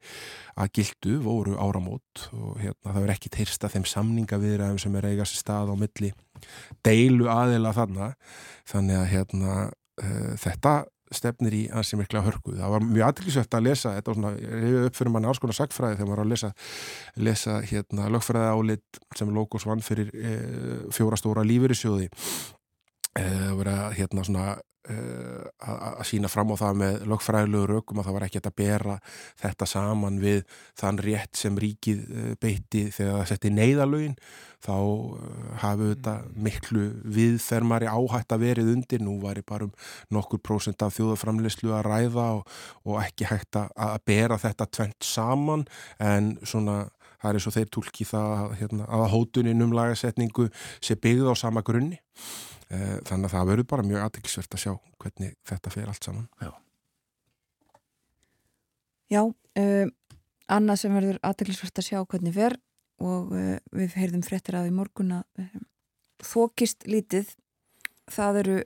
að gildu voru áramót og hérna, það verið ekki teirsta þeim samningaviðræðum sem er eigast stað á milli deilu aðila þannig þannig að hérna, uh, þetta stefnir í ansi mikla hörku. Það var mjög aðtilsvægt að lesa, þetta var svona, ég hefði upp fyrir manni alls konar sagfræði þegar maður var að lesa, lesa hérna lögfræði álit sem Logos vann fyrir e, fjóra stóra lífyrirsjóði Eh, að vera hérna svona uh, að sína fram á það með lögfræðilegu rökum að það var ekki að bera þetta saman við þann rétt sem ríkið uh, beitti þegar það setti neyðalögin þá hafið þetta miklu viðfermari áhætt að verið undir. Nú var ég bara um nokkur prósent af þjóðaframleyslu að ræða og, og ekki hægt að bera þetta tvent saman. En svona það er eins og þeir tólki það hérna, að hótunin um lagasetningu sé byggð á sama grunni. Eh, þannig að það verður bara mjög aðeinsvert að sjá hvernig þetta fer allt saman. Já, Já uh, annað sem verður aðeinsvert að sjá hvernig fer og uh, við heyrðum fréttir af í morgun að uh, þókist lítið það eru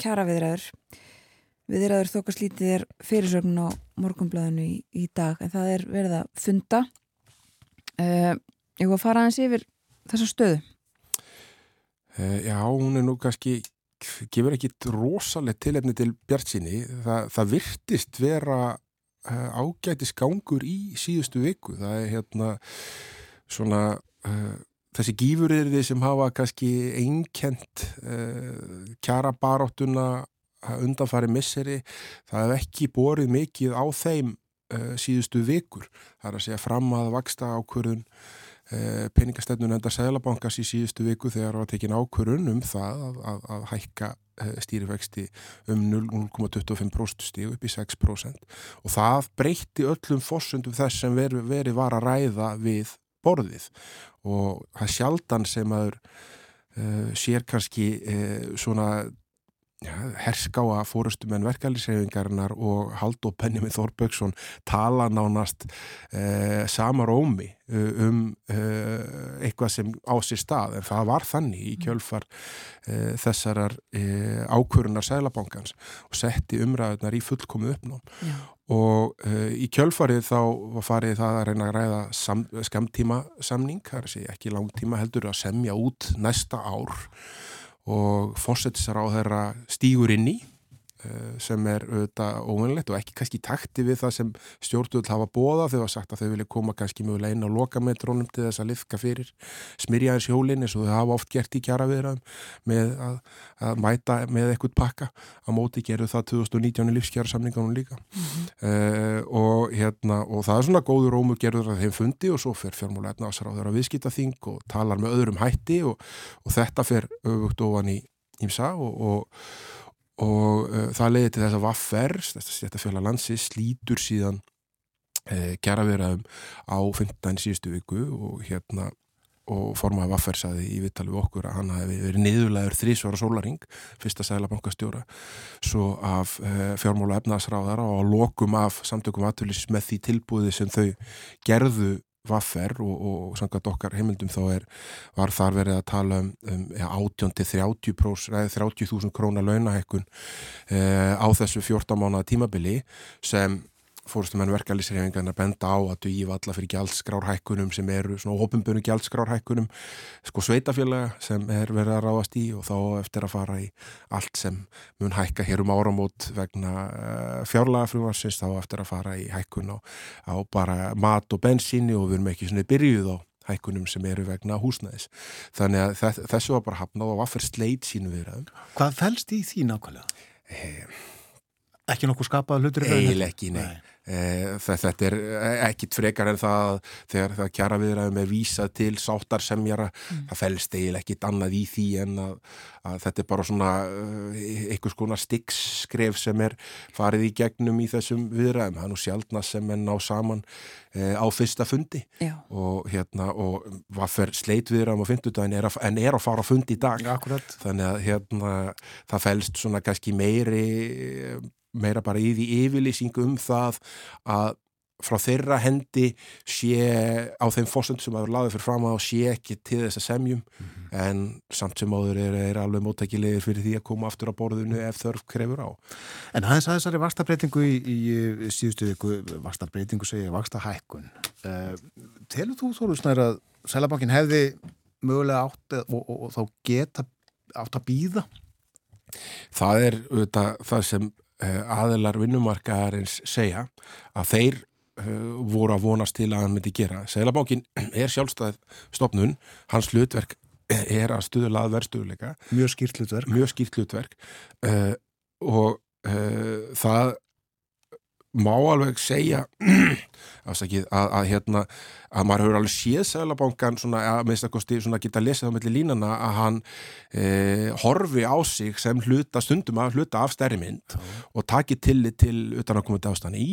kjara viðræður viðræður þókast lítið er fyrirsögn á morgunblæðinu í, í dag en það er verið að funda. Ég var að fara aðeins yfir þessa stöðu. Uh, já, hún er nú kannski, gefur ekki rosalega tilefni til Bjart síni. Þa, það virtist vera uh, ágætis gangur í síðustu viku. Það er hérna svona uh, þessi gífurirði sem hafa kannski einkent kjara baráttuna undanfari misseri. Það hef ekki borið mikið á þeim síðustu vikur. Það er að segja fram að vaksta ákvörðun Eh, peningastefnun enda Sælabankas í síðustu viku þegar var tekin ákvörun um það að, að, að hækka eh, stýrifæksti um 0,25% stíg upp í 6% og það breytti öllum fossundum þess sem veri, verið var að ræða við borðið. Og það sjaldan sem aður uh, sér kannski uh, svona herskáa fórustumenn verkefliðsreyfingarinnar og Haldó Benjamin Þorbjörgsson tala nánast eh, sama rómi eh, um eh, eitthvað sem á sér stað. En það var þannig í kjölfar eh, þessarar eh, ákvörunar sælabankans og setti umræðunar í fullkomu uppnám. Já. og í kjölfarið þá var farið það að reyna að ræða skamtíma samning, það er að segja ekki langtíma heldur að semja út næsta ár og fórsetisar á þeirra stígur inn í sem er auðvitað óvinnlegt og ekki kannski takti við það sem stjórnvöld hafa bóða þau hafa sagt að þau vilja koma kannski mjög einn á lokametrónum til þess að lifka fyrir smyrjaðins hjólinn eins og þau hafa oft gert í kjara viðraðum með að, að mæta með ekkert pakka á móti gerðu það 2019 í lífskjara samningunum líka mm -hmm. uh, og hérna og það er svona góður ómur gerður að þeim fundi og svo fer fjármúla efnaðsar á þeirra viðskiptaþing og talar með öðrum hætti og, og þetta fer auðvugt ofan í ímsa og, og og uh, það leiði til þess að Vaffer, þetta fjöla landsi, slítur síðan uh, kjaraverðum á 15. síðustu viku og hérna og formaði Vaffer saði í vittali við okkur að hann hefði verið niðurlegaður þrísvara sólaring, fyrsta sælabankastjóra svo af uh, fjármóla efnaðsráðara og lokum af samtökum aðtölis með því tilbúði sem þau gerðu vaffer og, og samkvæmt okkar heimildum þá er, var þar verið að tala um, um ja, 18-30% 30.000 krónar launahekkun eh, á þessu 14 mánuða tímabili sem fórstum en verkefælisreifingarna benda á að duði valla fyrir gjaldskrárhækkunum sem eru svona ofinbönu gjaldskrárhækkunum sko sveitafélaga sem er verið að ráðast í og þá eftir að fara í allt sem mun hækka hér um áramót vegna uh, fjárlaga frumvarsins þá eftir að fara í hækkun á, á bara mat og bensíni og við erum ekki svona byrjuð á hækkunum sem eru vegna húsnæðis. Þannig að þessu var bara hafnað og var fyrir sleit sínu viðraðum. Hvað fælst í því nákvæmlega? Eh, ekki nokkuð skapað hlutur? Eil ekki, nei. nei. Eh, þetta er ekkit frekar en það þegar það kjara viðraðum er vísað til sáttarsemjara, mm. það fælst eil ekkit annað í því en að, að þetta er bara svona eh, einhvers konar styggskref sem er farið í gegnum í þessum viðraðum. Það er nú sjálfna sem er ná saman á fyrsta fundi Já. og hérna og hvað fer sleit viðraðum á fymtudagin en er að fara á fundi í dag. Akkurat. Þannig að hérna það fælst svona kannski meiri meira bara í því yfirlýsingu um það að frá þeirra hendi sé á þeim fórsönd sem aður laðið fyrir fram að sé ekki til þess að semjum mm -hmm. en samt sem áður er, er alveg móttækilegir fyrir því að koma aftur á borðinu ef þörf krefur á. En aðeins að þessari vakstabreitingu í, í síðustu viku, vakstabreitingu segja vakstahækkun uh, telur þú Þóru Snær að Sælabankin hefði mögulega átt og, og, og þá geta átt að býða? Það er auðvitað það sem Eh, aðilar vinnumarkaðarins segja að þeir uh, voru að vonast til að hann myndi gera. Seglabánkin er sjálfstæð stopnun, hans hlutverk er að stuðla að verðstuðleika. Mjög skýrt hlutverk. Mjög skýrt hlutverk uh, og það má alveg segja afsakið, að, að, hérna, að maður hefur alveg séð Sælabankan svona, að minnstakosti geta lesið á milli línana að hann e, horfi á sig sem hluta stundum að hluta af stærri mynd mm. og taki tillit til utan að koma til ástæðan í,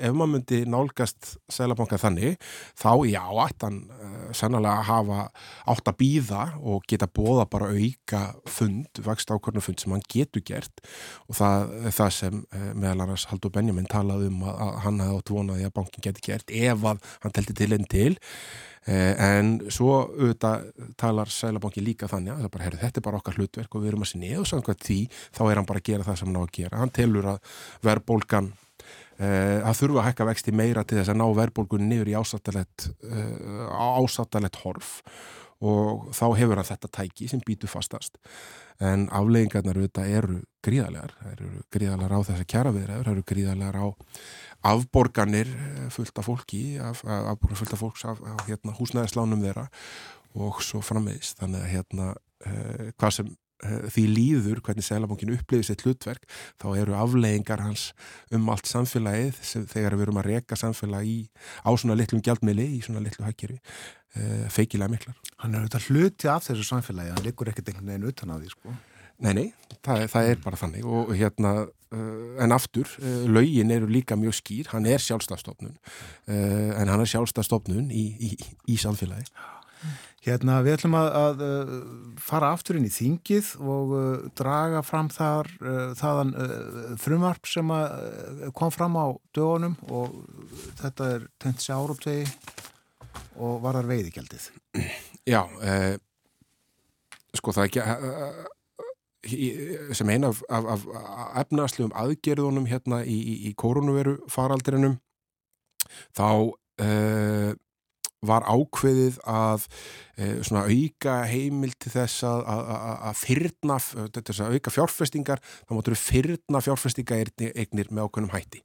ef maður myndi nálgast Sælabankan þannig, þá já, ættan e, sannlega að hafa átt að býða og geta bóða bara auka fund, vakst ákvörnum fund sem hann getur gert og það, það sem e, meðal annars Haldur Benjamin talaði um að, að hann hefði átt vonaði að bankin geti gert ef að hann telti til enn til. Eh, en svo auðvitað talar Sælabanki líka þannig að bara, þetta er bara okkar hlutverk og við erum að sinni eða samkvæmt því þá er hann bara að gera það sem hann á að gera. Hann telur að verðbólgan Uh, að þurfa að hækka vexti meira til þess að ná verðbólgunni niður í ásattalett ásattalett horf og þá hefur hann þetta tæki sem býtu fastast. En afleggingarnar auðvitað eru gríðalegar það eru gríðalegar á þess að kjara viðræður það eru gríðalegar á afborganir eh, fullt af fólki af, afborganir fullt af fólks af, af hérna, húsnæðislánum þeirra og svo frammeðist þannig að hérna uh, hvað sem uh, því líður hvernig Sælabankin upplifir sitt hlutverk þá eru afleggingar hans um allt samfélagið sem, þegar við erum að reka samfélag í á svona litlum gjaldmiðli í svona litlu uh, feikilega miklar. Hann er auðvitað hluti af þessu samfélagi, hann likur ekkert einhvern veginn utan að því sko. Nei, nei, það, það er bara þannig og hérna Uh, en aftur, uh, laugin eru líka mjög skýr, hann er sjálfstafstofnun en hann er sjálfstafstofnun í, í, í samfélagi Hérna við ætlum að, að fara aftur inn í þingið og draga fram þar þaðan frumvarp sem kom fram á dögunum og þetta er tent sjáruptegi og varðar veiðigjaldið? Já sko það er ekki sem eina af, af, af efnarslegum aðgerðunum hérna í, í, í koronaviru faraldrinum þá uh, var ákveðið að uh, svona auka heimil til þess að, að fyrna, þess að auka fjárfestingar, þá máttur fyrna fjárfestinga eignir með ákveðnum hætti.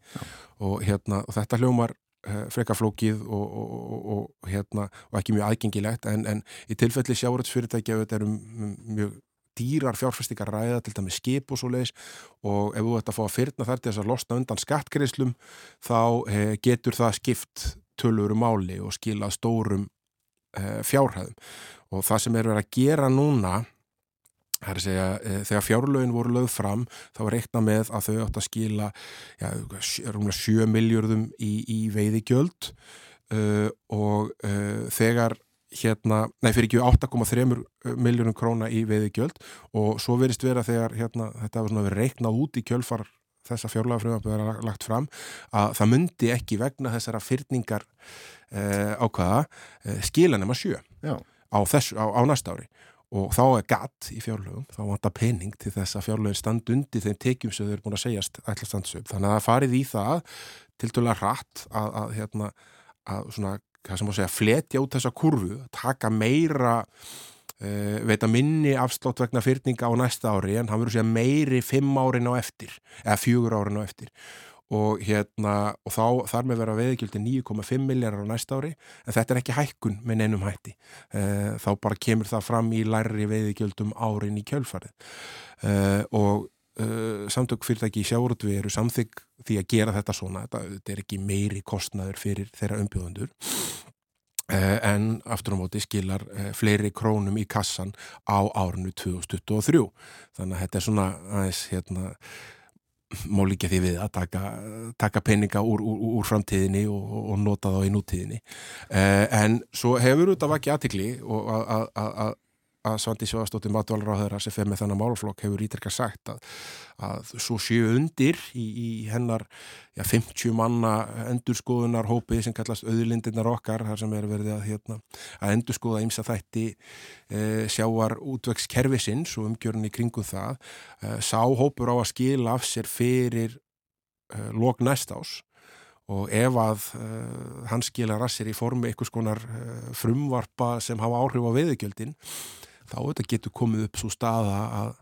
Og, hérna, og þetta hljómar uh, frekar flókið og, og, og hérna, ekki mjög aðgengilegt en, en í tilfelli sjáuröldsfyrirtækja þetta er um, um mjög dýrar fjárfestingar ræða til dæmi skip og svo leiðis og ef þú ætti að fá að fyrna þar til þess að losna undan skattgreislum þá eh, getur það skipt töluru máli og skila stórum eh, fjárhæðum. Og það sem er verið að gera núna það er að segja, e, þegar fjárlögin voru lögð fram, þá reikna með að þau átt að skila ja, 7 miljardum í, í veiðigjöld uh, og uh, þegar hérna, nei fyrir ekki 8,3 miljónum króna í veiðigjöld og svo verist vera þegar hérna, þetta var svona verið reiknað út í kjölfar þessa fjárlega frumvarp að vera lagt fram að það myndi ekki vegna þessara fyrningar eh, ákvaða skila nema sjö á, þessu, á, á næsta ári og þá er gatt í fjárlögum, þá vantar pening til þess að fjárlögin stand undir þeim tekjum sem þau eru búin að segjast ætla standsum. Þannig að það farið í það til dæla rætt að, að, hérna, að svona, hvað sem má segja, fletja út þessa kurvu, taka meira uh, veita minni afslátt vegna fyrninga á næsta ári en hann verður segja meiri fimm árin á eftir eða fjögur árin á eftir og hérna og þá þar með vera veðigildi 9,5 miljardar á næsta ári en þetta er ekki hækkun með neinum hætti. Uh, þá bara kemur það fram í lærri veðigildum árin í kjölfarið. Uh, og uh, samtök fyrirtæki í sjáurútvi eru samþygg því að gera þetta svona. Þetta, þetta er ekki meiri kostnaður fyrir þeirra umbjóðundur en aftur á móti skilar fleiri krónum í kassan á árinu 2023 þannig að þetta er svona aðeins hérna má líka því við að taka, taka peninga úr, úr, úr framtíðinni og, og nota þá í nútíðinni. Eh, en svo hefur þetta vakið aðtikli að, að, Svandi Sjóðastóttir þeirra sem fer með þennan málflokk hefur ítrykka sagt að, að svo séu undir í, í hennar já, 50 manna endurskoðunar hópi sem kallast auðlindirnar okkar þar sem er verið að, hérna, að endurskoða ímsa þætti e, sjáar útvegs kerfisins og umgjörni kringum það. E, sá hópur á að skila af sér fyrir e, lok næst ás og ef að hann skila rassir í formi einhvers konar frumvarpa sem hafa áhrif á veðugjöldin þá þetta getur komið upp svo staða að,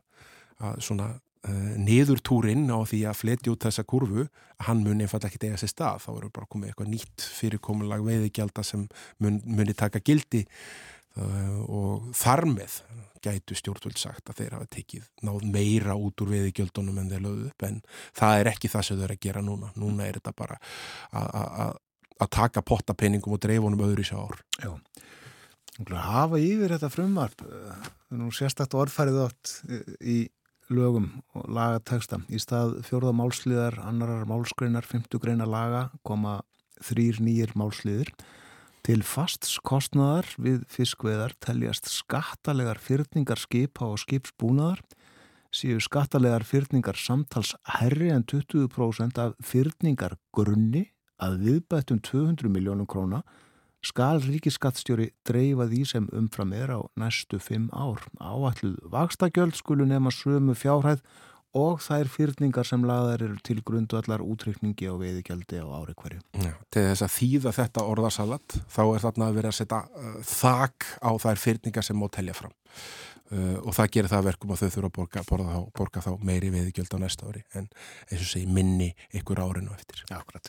að svona uh, niðurtúrin á því að fletja út þessa kurvu, hann muni einfallega ekki dega sér stað, þá eru bara komið eitthvað nýtt fyrirkomulag veiðigjalda sem mun, muni taka gildi uh, og þar með gætu stjórnvöld sagt að þeir hafa tekið náð meira út úr veiðigjöldunum en þeir lögðu upp en það er ekki það sem þau eru að gera núna, núna er þetta bara að taka pottapenningum og dreifunum öðru í sér ár. Já hafa yfir þetta frumvarp eh, nú sérstakt orðfærið átt eh, í lögum og lagateksta í stað fjóruða málsliðar annarar málskreinar, fymtu greina laga koma þrýr nýjir málsliðir. Til fastskostnaðar við fiskveðar teljast skattalegar fyrtningar skipa og skipsbúnaðar séu skattalegar fyrtningar samtals herri en 20% af fyrtningar grunni að viðbættum 200 miljónum króna skal ríkiskattstjóri dreifa því sem umfram er á næstu fimm ár. Áalluð vakstakjöld skulu nefna sömu fjárhæð og þær fyrningar sem laðar eru til grundu allar útrykningi á veiðigjaldi á ári hverju. Já, til þess að þýða þetta orðarsalat þá er þarna að vera að setja uh, þak á þær fyrningar sem má telja fram uh, og það gerir það verkum að þau þurfa að borga, borga, þá, borga þá meiri veiðigjöld á næsta ári en eins og segi minni ykkur árinu eftir. Já, akkurat.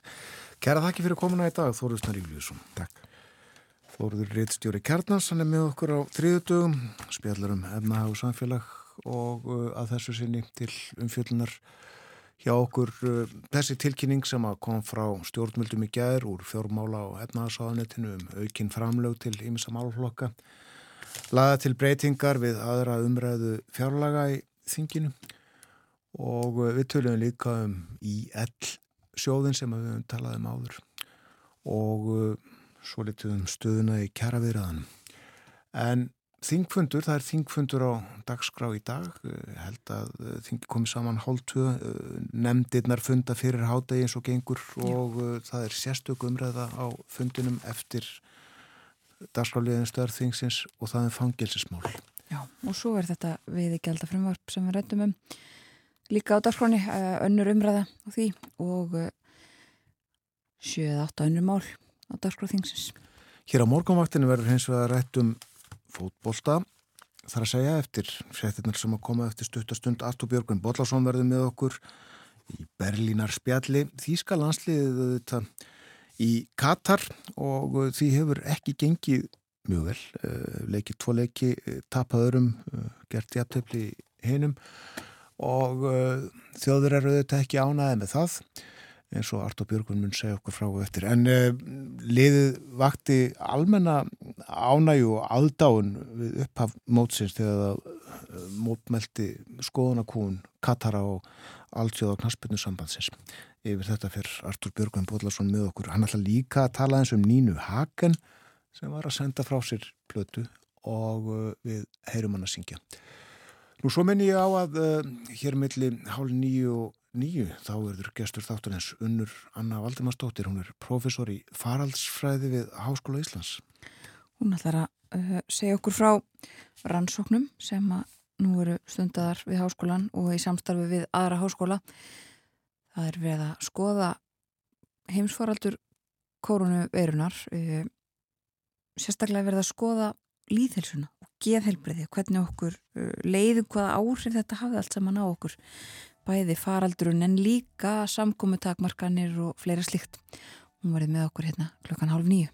Kæra þakki fyrir komuna í dag, Þóruð Snarri Júliusson. Takk. Þóruður Rittstjóri Kjarnars, hann er með okkur á þriðutugum, spjallar um efna og samfélag og uh, að þessu sinni til umfjöllunar hjá okkur uh, þessi tilkynning sem að kom frá stjórnmöldum í gæður úr fjórmála og efnaðsáðanettinu um aukinn framlög til ímsa málflokka laða til breytingar við aðra umræðu fjárlaga í þinginu og uh, við töluðum líka um IL sjóðin sem við höfum talað um áður og svo litið um stöðuna í kjaraviðraðanum. En þingfundur, það er þingfundur á dagskrá í dag, eh, held að eh, þingi komið saman hálftu, eh, nefndirnar funda fyrir hádegi eins og gengur og Já. það er sérstöku umræða á fundinum eftir dagskráliðin stöðarþingsins og það er fangilsismál. Já, og svo er þetta við ekki alltaf frumvarp sem við rættum um líka á dagskráni, önnur umræða á því og sjöð átt önnur mál á dagskráþingsins. Hér á morgunvaktinu verður hins vegar rætt um fótbolta. Það er að segja eftir fréttinnar sem að koma eftir stuttastund Artur Björgun Bollarsson verður með okkur í Berlínar spjalli. Þíska landsliðið þetta í Katar og því hefur ekki gengið mjög vel. Eh, leikið tvo leiki, eh, tapaðurum, eh, gert jafntefni hinnum og þjóður eru þetta ekki ánaðið með það eins og Artur Björgun mun segja okkur frá eftir. En uh, liðið vakti almenna ánægu og aðdáun við upphaf mótsins þegar það uh, mótmelti skoðunarkún Katara og alltjóða knaspinu sambandsins. Yfir þetta fyrir Artur Björgun Bóðlarsson með okkur. Hann ætla líka að tala eins um Nínu Hagen sem var að senda frá sér blötu og uh, við heyrum hann að syngja. Nú svo menn ég á að hér millir hálf nýju og nýju þá erður gestur þátturins unnur Anna Valdimarsdóttir, hún er profesor í faraldsfræði við Háskóla Íslands. Hún ætlar að uh, segja okkur frá rannsóknum sem að nú eru stundadar við háskólan og í samstarfi við aðra háskóla. Það er við að skoða heimsforaldur korunu verunar, uh, sérstaklega verið að skoða líðhelsuna og geðhelbriði, hvernig okkur uh, leiðum hvaða áhrif þetta hafði allt saman á okkur, bæði faraldurun en líka samkomi takmarkanir og fleira slikt. Hún varði með okkur hérna klokkan hálf nýju.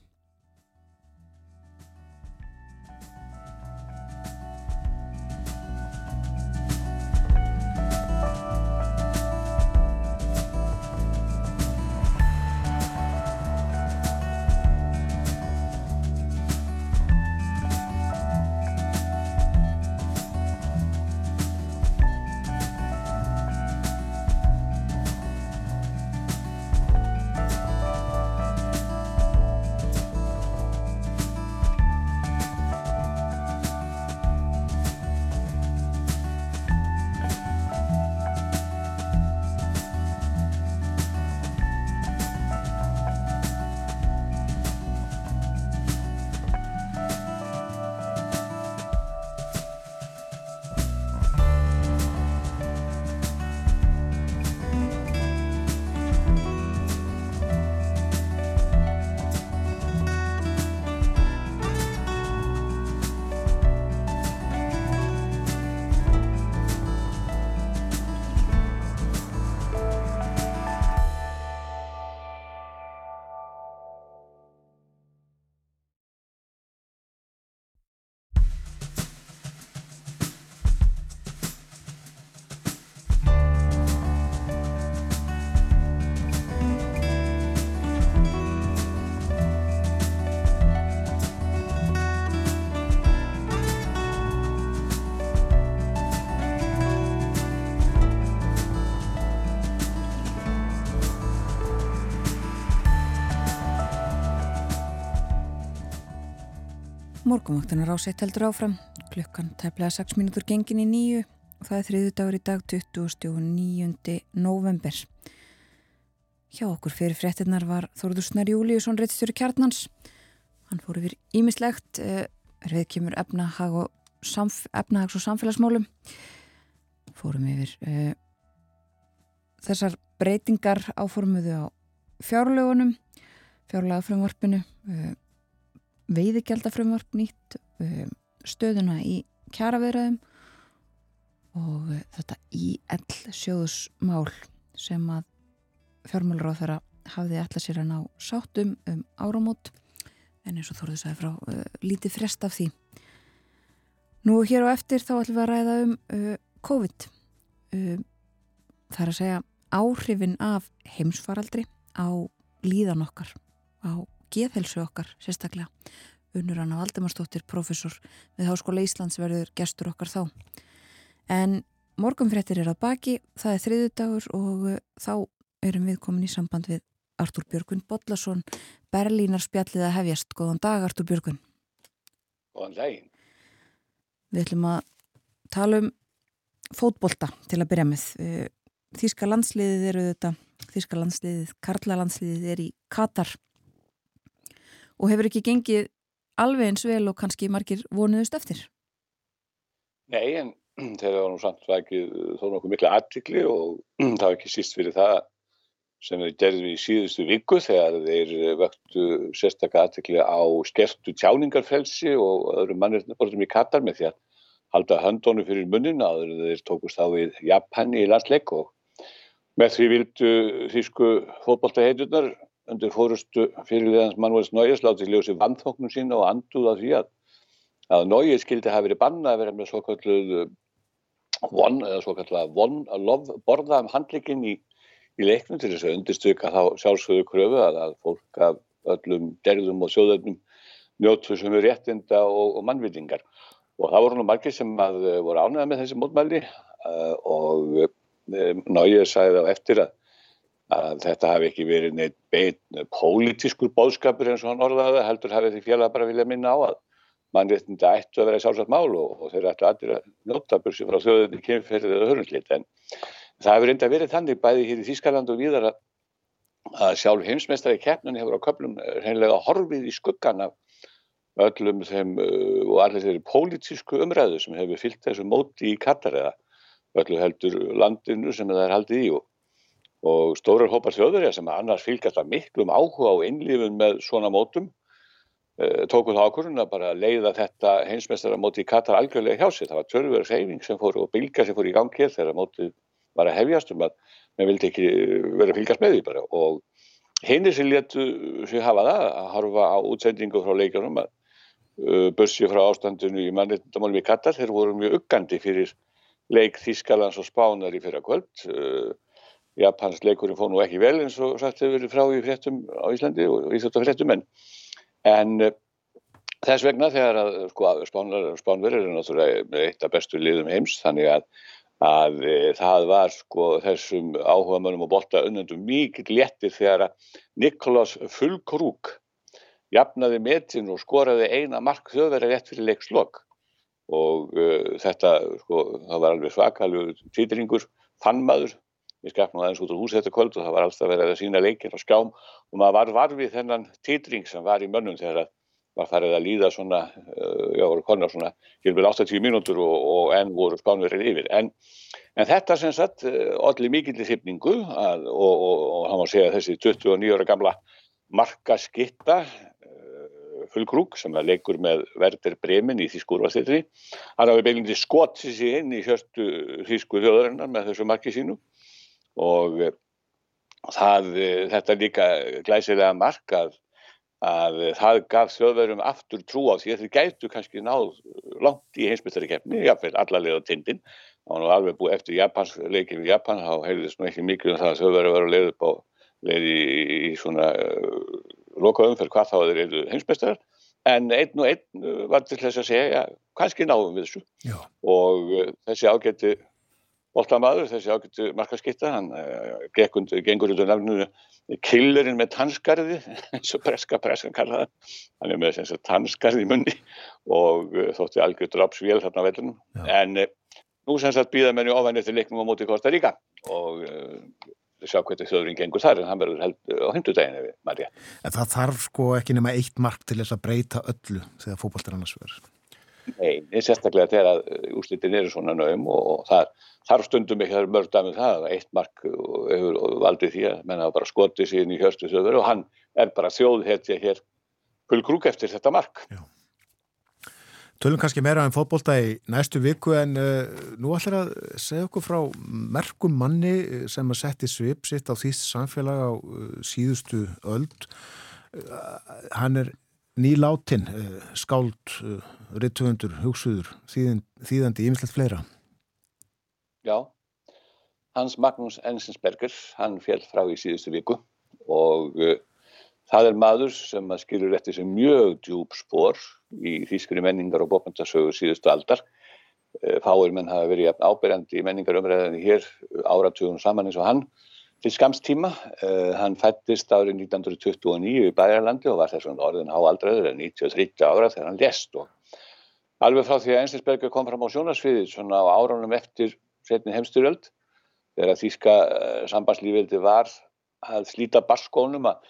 Morgumvaktunar ásett heldur áfram, klukkan tæplega 6 minútur gengin í nýju og það er þriðu dagur í dag 29. november. Hjá okkur fyrir fréttinnar var Þórður Snar Júliusson reittstjóri kjarnans. Hann fór yfir ímislegt, er eh, kemur efnahag og, samf efnahags og samfélagsmálum. Fórum yfir uh, þessar breytingar áformuðu á fjárlögunum, fjárlagafröngvarpinu, uh, veiðigjaldafrömmvarp nýtt um, stöðuna í kjaraverðum og uh, þetta IL sjóðusmál sem að fjármálur á þeirra hafði allar sér að ná sátum um áramót. En eins og þóruðu sæði frá uh, lítið frest af því. Nú hér á eftir þá ætlum við að ræða um uh, COVID. Uh, það er að segja áhrifin af heimsfaraldri á líðan okkar á geðhelsu okkar sérstaklega. Unnur Anna Valdemarsdóttir, professor við Háskóla Íslands verður gestur okkar þá. En morgunfrettir er að baki, það er þriðu dagur og uh, þá erum við komin í samband við Artúr Björgun Bodlason, Berlínar spjallið að hefjast. Góðan dag Artúr Björgun. Góðan daginn. Við ætlum að tala um fótbolta til að byrja með. Uh, Þíska landsliðið eru þetta, Þíska landsliðið, Karla landsliðið er í Katar og hefur ekki gengið alveg eins vel og kannski margir vonuðust eftir? Nei, en þeir hafa nú samt vækið þó nokkuð mikla aðtikli og það var ekki síst fyrir það sem þeir gerði í síðustu viku þegar þeir vöktu sérstaklega aðtikli á skertu tjáningarfelsi og öðrum mannirnum í Katar með því að halda höndónu fyrir munnin að þeir tókust á við Japani í landsleik og með því vildu þýsku fótballtaheiturnar undir fórustu fyrirliðans Manuels Neues látið ljósi vannþóknum sína og anduða því að, að Neues skildi hafi verið banna að vera með svo kalluð kalluð von að lof, borða um handlikinn í, í leiknum til þess að undirstyka þá sjálfsögðu kröfu að, að fólk af öllum derðum og sjóðöfnum njóttu sem er réttinda og, og mannvitingar og það voru nú margir sem að, voru ánæða með þessi mótmæli uh, og um, Neues sagði þá eftir að að þetta hafi ekki verið neitt beint pólitískur bóðskapur eins og hann orðaði heldur hafi því félag bara vilja minna á að mannréttinda ættu að vera sjálfsagt mál og, og þeir ættu allir að njóta bursi frá þjóðinni kemferðið eða hörnlít en það hefur reynda verið þannig bæði hér í Þýskaland og víðar að, sjálf heimsmeistari keppnunni hefur á köplum reynlega horfið í skuggan af öllum þeim uh, og allir þeirri pólitísku umræðu sem hefur fyllt þessu móti í Katar eða öllu heldur landinu sem það er haldið í og, og stórar hópar þjóðverja sem annars fylgjast að miklum áhuga á innlifun með svona mótum uh, tóku það ákvörðun að bara leiða þetta heimsmeistara móti í Katar algjörlega hjá sig. Það var törfverðs heifing sem fór og bylga sem fór í gangi hér þegar mótið var að hefjast um að maður vildi ekki vera að fylgjast með því bara og Hinnir sem letu sig hafa það að harfa á útsendingu frá leikjunum að uh, börsi frá ástandinu í mannreitndamálum í Katar, þeir voru mjög uggandi fyrir leik Þískalands og Spánar í fyrra kvöld. Uh, Japans leikurinn fóð nú ekki vel eins og sagt hefur verið frá í fréttum á Íslandi og í þetta fréttum en, en uh, þess vegna þegar að sko, Spánverðir er náttúrulega eitt af bestu liðum heims þannig að að e, það var sko þessum áhuga mönnum og bolta unnendum mikið léttir þegar að Niklas Fulkrúk jafnaði metin og skoraði eina mark þjóðverði rétt fyrir leikslokk og uh, þetta sko það var alveg svakalur týtringur fannmaður, ég skap nú aðeins út á hús þetta kvöld og það var alltaf verið að sína leikir á skjám og maður var varfið þennan týtring sem var í mönnum þegar að var farið að líða svona, uh, já, voru konar svona, hér 80 mínútur og, og enn voru spánverið yfir. En, en þetta sem sagt, allir mikill í þipningu og, og, og hann má segja þessi 29 ára gamla markaskitta, uh, fullkrúk, sem er leikur með Verder Bremen í Þískurvasteytri, hann hafi beilindi skotið sér inn í hjörstu Þísku þjóðarinnar með þessu marki sínu og það, þetta er líka glæsilega markað að það gaf þjóðverðum aftur trú á því að þeir gætu kannski náð langt í heimsbyttari keppni, jáfnveil allarlega tindin. Það var nú alveg búið eftir Japans leikin í Japan, þá heyrðist nú ekki mikið um það að þjóðverður var að leiða upp á leiði í, í svona uh, lokaðum fyrir hvað þá þeir eru heimsbyttarar. En einn og einn var til þess að segja, já, kannski náðum við þessu. Já. Og þessi ágætti Bóltamaður, þessi ágættu markaskitta, hann uh, gengur undir nafnunu killerinn með tannskarði, eins og preska preskan kallaða, hann er með þess að tannskarði í munni og uh, þótti algjör drápsvél þarna á vellunum. En uh, nú sem sagt býða menni ofan eftir leiknum á móti Kosta Ríka og sjá hvernig þjóðurinn gengur þar en hann verður held á hundudeginu við Marja. En það þarf sko ekki nema eitt mark til þess að breyta öllu þegar fókbaltar annars verður. Nei, sérstaklega þegar úrslitin eru svona nögum og það þarf stundum ekki að mörg dæmið það að eitt mark hefur valdið því að menna bara skotið síðan í hjörstu sögur og hann er bara þjóðhetja hér hulgrúk eftir þetta mark. Já. Tölum kannski meira um fótbolta í næstu viku en uh, nú ætlar að segja okkur frá merkum manni sem að setja svip sitt á þýst samfélag á uh, síðustu öld. Uh, hann er nýláttinn, skáld, rittuðundur, hugsuður, þýðandi ímislegt fleira. Já, Hans Magnús Ensensberger, hann fjell frá í síðustu viku og uh, það er maður sem skilur eftir sem mjög djúb spór í þýskri menningar og bókmyndasögur síðustu aldar. Uh, fáir menn hafa verið ábyrjandi í menningarumræðinni hér áratugum saman eins og hann til skamstíma. Uh, hann fættist árið 1929 í Bæjarlandi og var þess vegna orðin háaldraður en 93 ára þegar hann lest og alveg frá því að Ensensberger kom fram á sjónasviðið svona á árunum eftir setni heimstyrjöld þegar að þýska eh, sambandslífildi var að slíta barskónum að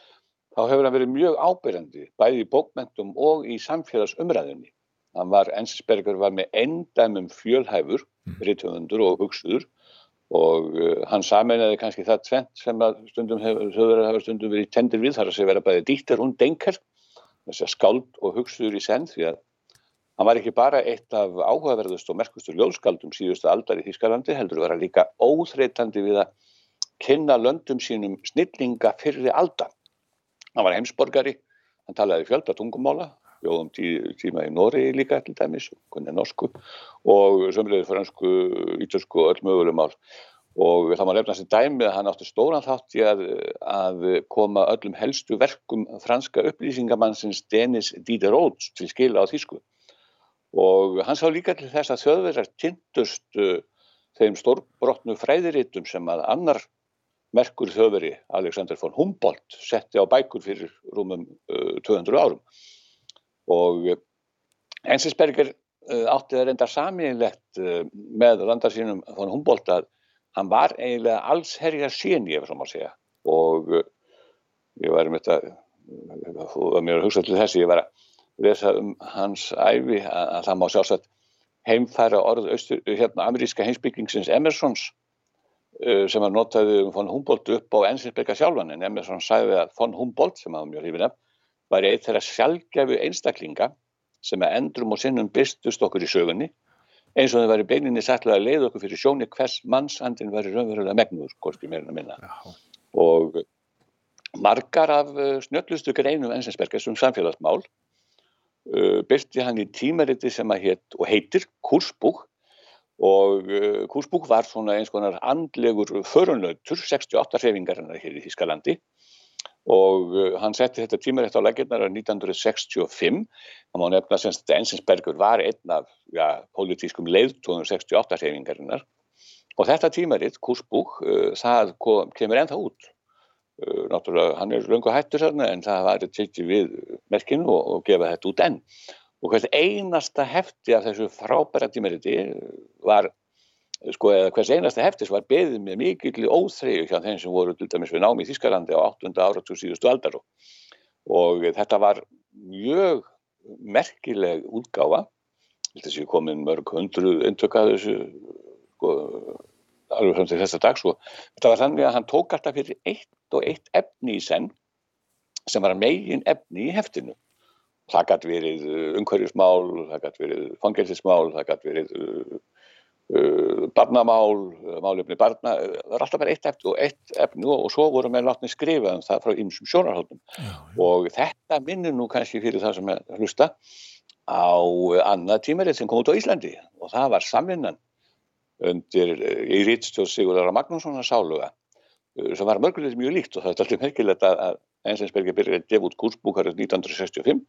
þá hefur hann verið mjög ábyrjandi bæði í bókmentum og í samfélagsumræðinni. Hann var, Ensberger var með endæmum fjölhæfur, mm. rittöfundur og hugsuður og uh, hann sameinaði kannski það tvent sem að stundum hefur, hefur stundum verið tendir við þar að segja vera bæði dýttir og denker, þess að skáld og hugsuður í senn því að Hann var ekki bara eitt af áhugaverðust og merkustur ljóðskaldum síðustu aldar í Þýskalandi, heldur að vera líka óþreytandi við að kynna löndum sínum snillinga fyrri aldan. Hann var heimsborgari, hann talaði fjölda tungumála, jóðum tí, tíma í Nóri líka til dæmis, kunni norsku og sömurlega fransku, ítösku og öll mögulegum ál. Og það má nefna þessi dæmi að hann átti stóran þátt í að, að koma öllum helstu verkum franska upplýsingamannsins Denis Diderot til skila á Þýsku og hann sá líka til þess að þjóðverðar kynntust uh, þeim stórbrotnu fræðiritum sem að annar merkur þjóðveri, Alexander von Humboldt setti á bækur fyrir rúmum uh, 200 árum. Og uh, Ensisberger uh, átti það reyndar saminlegt uh, með landar sínum von Humboldt að hann var eiginlega allsherja sín ég verðum að segja. Og uh, ég var um þetta og mér að hugsa til þessi, ég var að lesa um hans æfi að, að það má sjálfsagt heimfæra orð austur, hérna, ameríska heimsbyggingsins Emersons uh, sem að notaði um von Humboldt upp á Ensinsberga sjálfan en Emerson sæði að von Humboldt sem að mjög hrifin af var eitt þeirra sjálfgefu einstaklinga sem að endrum og sinnum byrstust okkur í sögunni eins og það var í beininni sætlaði að leiða okkur fyrir sjóni hvers mannsandin var í raunverulega megnuður, hvorki meirinn að minna. Já. Og margar af uh, snöllustu greinum Ensinsberga sem samfélagsmál uh, byrti hann í tímariti sem að heit, og heitir Kursbúk og uh, Kursbúk var svona eins konar andlegur förunlautur 68 sefingarinnar hér í Þískalandi og uh, hann setti þetta tímaritt á legginnar á 1965 það má nefna sem Ensinsbergur var einn af ja, politískum leiðtóðum 68 sefingarinnar og þetta tímaritt, Kursbúk, það kom, kemur ennþá út náttúrulega hann er lungu hættur þarna en það var tekið við merkinu og, og gefa þetta út enn og hvers einasta hefti af þessu frábæra tímeriti var sko eða hvers einasta heftis var beðið með mikill óþreyju hjá þeim sem voru til dæmis við námi í Þískalandi á 8. áratúr síðustu aldar og þetta var mjög merkileg útgáfa þessi komin mörg hundru intökað þessu sko alveg fram til þessa dag sko. Þetta var þannig að hann tók alltaf fyrir eitt og eitt efni í senn sem var megin efni í heftinu. Það gæti verið uh, umhverjusmál, það gæti verið fangelsismál, það gæti verið uh, uh, barnamál, uh, málefni barna. Það var alltaf bara eitt efni og eitt efni og svo voru með látni skrifa um það frá ymsum sjónarhóttum. Og þetta minnir nú kannski fyrir það sem er hlusta á annað tímarið sem kom út á Íslandi og það var samvinnan undir í Rítstjóð Sigurðara Magnússonar sáluga sem var mörgulegt mjög líkt og það er alltaf merkilegt að Ensensbergi byrjar að gefa út kursbúkarið 1965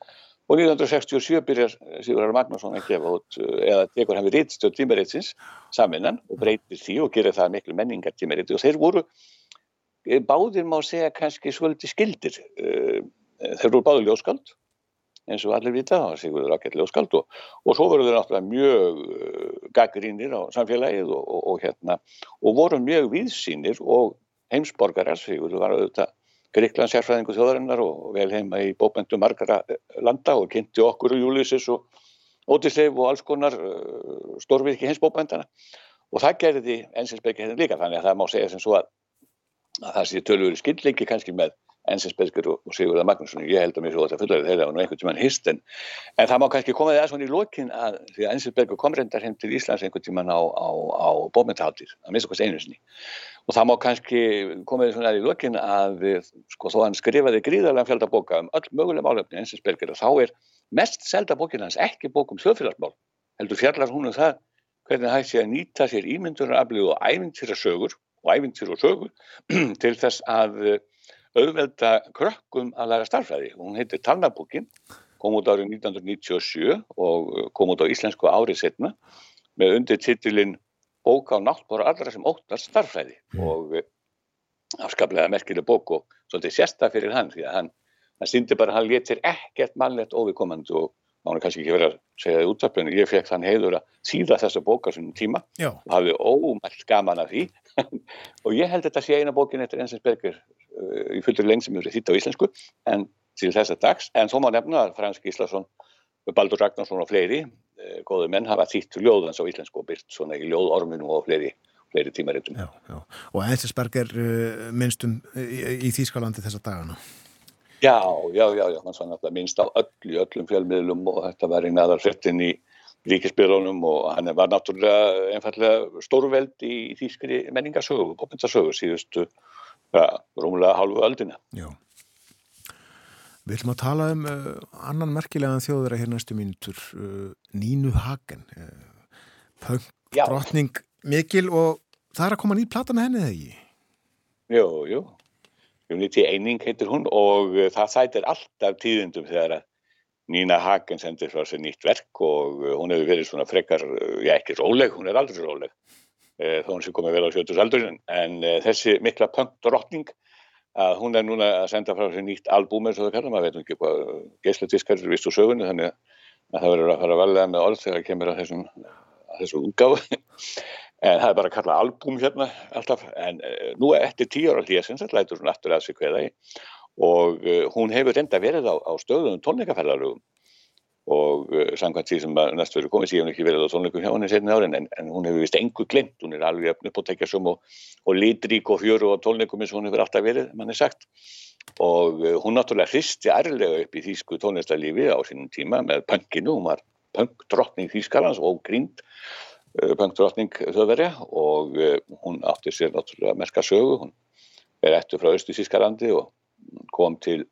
og 1967 byrjar Sigurðara Magnússon að gefa út eh, eða tekur hann við Rítstjóð tímaréttsins saminnan og breytir því og gerir það miklu menningar tímarétti og þeir voru báðir má segja kannski svolítið skildir þeir voru báður ljóskald eins og allir vita, það var Sigurður Rakel Ljóskald og, og svo voru þau náttúrulega mjög gaggrínir á samfélagið og, og hérna, og voru mjög viðsýnir og heimsborgarar Sigurður var auðvitað Gríklands sérfræðingu þjóðarinnar og vel heima í bókbendu margara uh, landa og kynnti okkur og Júliussis og Ótisleif og alls konar uh, stórvirki heimsbókbendana og það gerði ensinsbeggi hérna líka þannig að það má segja sem svo að, að það sé tölur skillleiki kannski með Ensinsbergur og Sigurða Magnússon. Ég held að mér svo það fullarið þeirra og nú einhvern tíman hist en, en það má kannski koma því að svona í lokin að því að Ensinsbergur kom reyndar heim til Íslands einhvern tíman á, á, á bómyndaháttir að mista hvers einu sinni. Og það má kannski koma því svona í lokin að sko þó hann skrifaði gríðarlega fjölda bóka um öll mögulega málöfni Ensinsbergur og þá er mest selda bókin hans ekki bók um þjóðfélagsmál heldur fjallar hún um það hvernig hægt sé að nýta sér ímyndunaraflið og ævintýra sögur og ævintýra sögur til þess að auðvelda krökkum að læra starfræði. Hún heitir Talnabúkin, kom út árið 1997 og uh, kom út á íslensku árið setna með undir titilinn Bók á náttbóra allra sem óttar starfræði mm. og uh, afskaplega merkileg bók og svolítið sérsta fyrir hann því að hann, hann síndi bara að hann letir ekkert mannlegt ofiðkomandi og er kannski ekki verið að segja það í útvarpinu, ég fekk þann heiður að síða þessa bókar sem tíma Já. og hafi ómælt gaman af því. Og ég held þetta sé eina bókin eftir Ensins Berger uh, í fullur lengd sem eru þitt á íslensku en til þessa dags, en þó má nefna að Frans Gíslason, Baldur Ragnarsson og fleiri, uh, góðu menn hafa þitt ljóðans á íslensku og byrt svona í ljóðorminu og fleiri, fleiri tímaritum. Og Ensins Berger uh, minnstum í, í Þýskalandi þessa dagana Já, já, já, já, hann svo náttúrulega minnst á öllu, öllum fjölmiðlum og þetta var í naðar frettin í ríkisbyrðunum og hann var náttúrulega einfallega stórveld í þýskri menningarsögu, popindarsögu síðustu, ja, rúmulega halvu öldina. Já. Við ætlum að tala um uh, annan merkilegan þjóður að hér næstu mínutur, uh, Nínu Hagen, uh, punk, drotning mikil og það er að koma nýtt plata með henni þegar ekki? Jú, jú. Unity eining heitir hún og það sætir alltaf tíðundum þegar að Nína Hagen sendir frá sér nýtt verk og uh, hún hefur verið svona frekar, uh, já ekki róleg, hún er aldrei róleg eh, þó hún sé komið vel á sjötusaldur en eh, þessi mikla punk-drottning að hún er núna að senda frá sér nýtt albúm eins og það kallar, maður veit ekki hvað geisladiskar er vist úr sögunni þannig að það verður að fara að valega með orð þegar það kemur að þessum, að þessum útgáðu en það er bara að kalla albúm hérna alltaf. En eh, nú eftir tíu ára hlýjasins þetta lætur hún aftur að sig hverða í. Og uh, hún hefur reynda verið á, á stöðunum tónleikaferðarugum og uh, samkvæmt því sem næst verður komið síðan ekki verið á tónleikum hjá henni setni árin en, en hún hefur vist engu glimt, hún er alveg öfn upp á tekjasum og, og litrík og fjöru á tónleikum eins og hún hefur alltaf verið, mann er sagt. Og uh, hún náttúrulega hristi ærlega upp í þýsku tónlistarlífi á sínum tíma með punkinu, hún var punkdrottning Þýskalans og grínd uh, punkdrottning þauðverja og uh, hún átti sér náttúrulega merka sögu, hún er eftir frá Östu Þýskalandi og kom til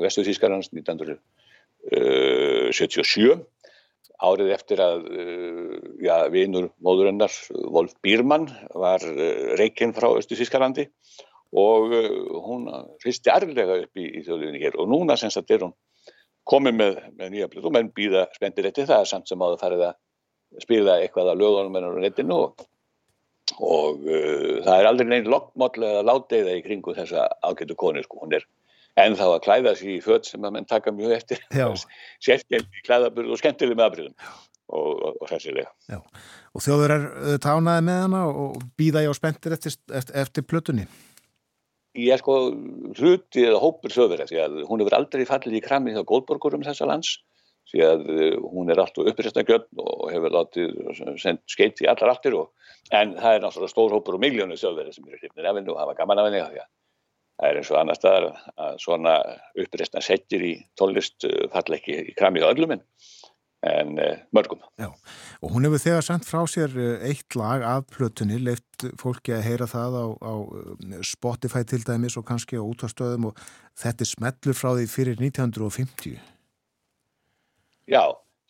Vestu Þýskalans 1900 77 árið eftir að ja, vinur móðurinnar Wolf Bírmann var reikinn frá Östu Þískalandi og hún hristi arðlega upp í, í þjóðlunni hér. Og núna semst að er hún komið með, með nýja blöð og menn býða spendir eftir. Það samt sem áður farið að spila eitthvað að lögunum en á netinu og, og uh, það er aldrei neinn lokkmállega láteiða í kringu þessa ágættu konu sko, hún er en þá að klæða sér í född sem að menn taka mjög eftir. Sérkjent í klæðaburð og skemmtileg með aðbyrðum og, og, og sessilega Og þjóður er tánaði með hana og býða ég á spendir eftir, eftir, eftir plötunni? Ég er sko hluti eða hópur þjóður því að hún hefur aldrei fallið í krami hjá góðborgurum þessa lands því að hún er alltaf upprýstna gjörn og hefur látið sendt skeitt í allar aftur en það er náttúrulega stór hópur og miljónu þjóður sem eru hrifnir af henni og hafa gaman af henni því að það er eins og annar staðar að svona uppreistna setjir í tólist falla ekki í kramið á öllum en, mörgum. Já, og hún hefur þegar sendt frá sér eitt lag af plötunni, leift fólki að heyra það á, á Spotify til dæmis og kannski á útastöðum og þetta er smellur frá því fyrir 1950. Já,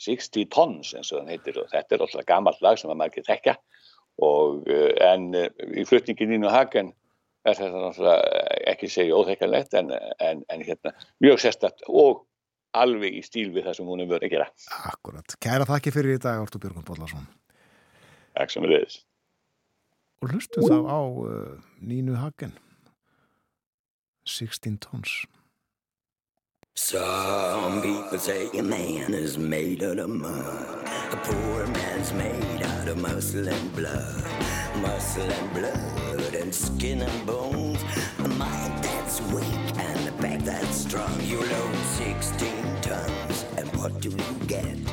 60 Tons eins og þann heitir og þetta er alltaf gammalt lag sem að margir tekja og en í flutningin ín og hagen er þetta náttúrulega ekki segja óþekkanlegt en, en, en hérna, mjög sérstætt og alveg í stíl við það sem hún er verið að gera. Akkurat. Kæra þakki fyrir í dag, Ortur Björgun Bóllarsson. Takk sem er leiðis. Og hlustu þá á uh, Nínu Hagen 16 tons. Some people say a man is made out of mud. A poor man's made out of muscle and blood. Muscle and blood and skin and bones. A mind that's weak and a back that's strong. You load 16 tons, and what do you get?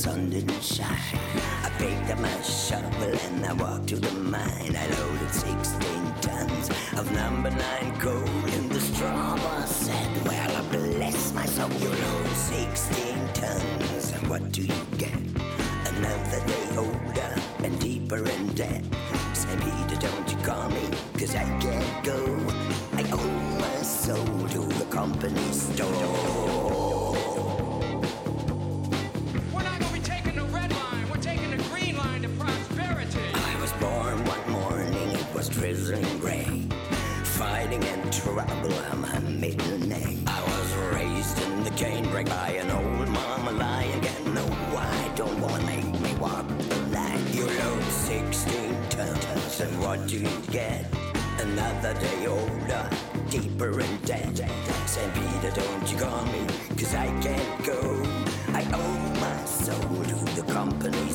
Sun didn't shine. I picked up my shovel and I walked to the mine. I loaded 16 tons of number nine coal in the straw was said, Well, I bless my soul. You load 16 tons, and what do you get? Another day older and deeper in debt. St. Peter, don't you call me, cause I can't go. I owe my soul to the company store. Trouble, I'm a middle name. I was raised in the canebrake by an old mama lion. Get no, I don't wanna make me walk the line. You load 16 tons, and what do you get? Another day older, deeper in debt. St. Peter, don't you call me, cause I can't go. I owe my soul to the company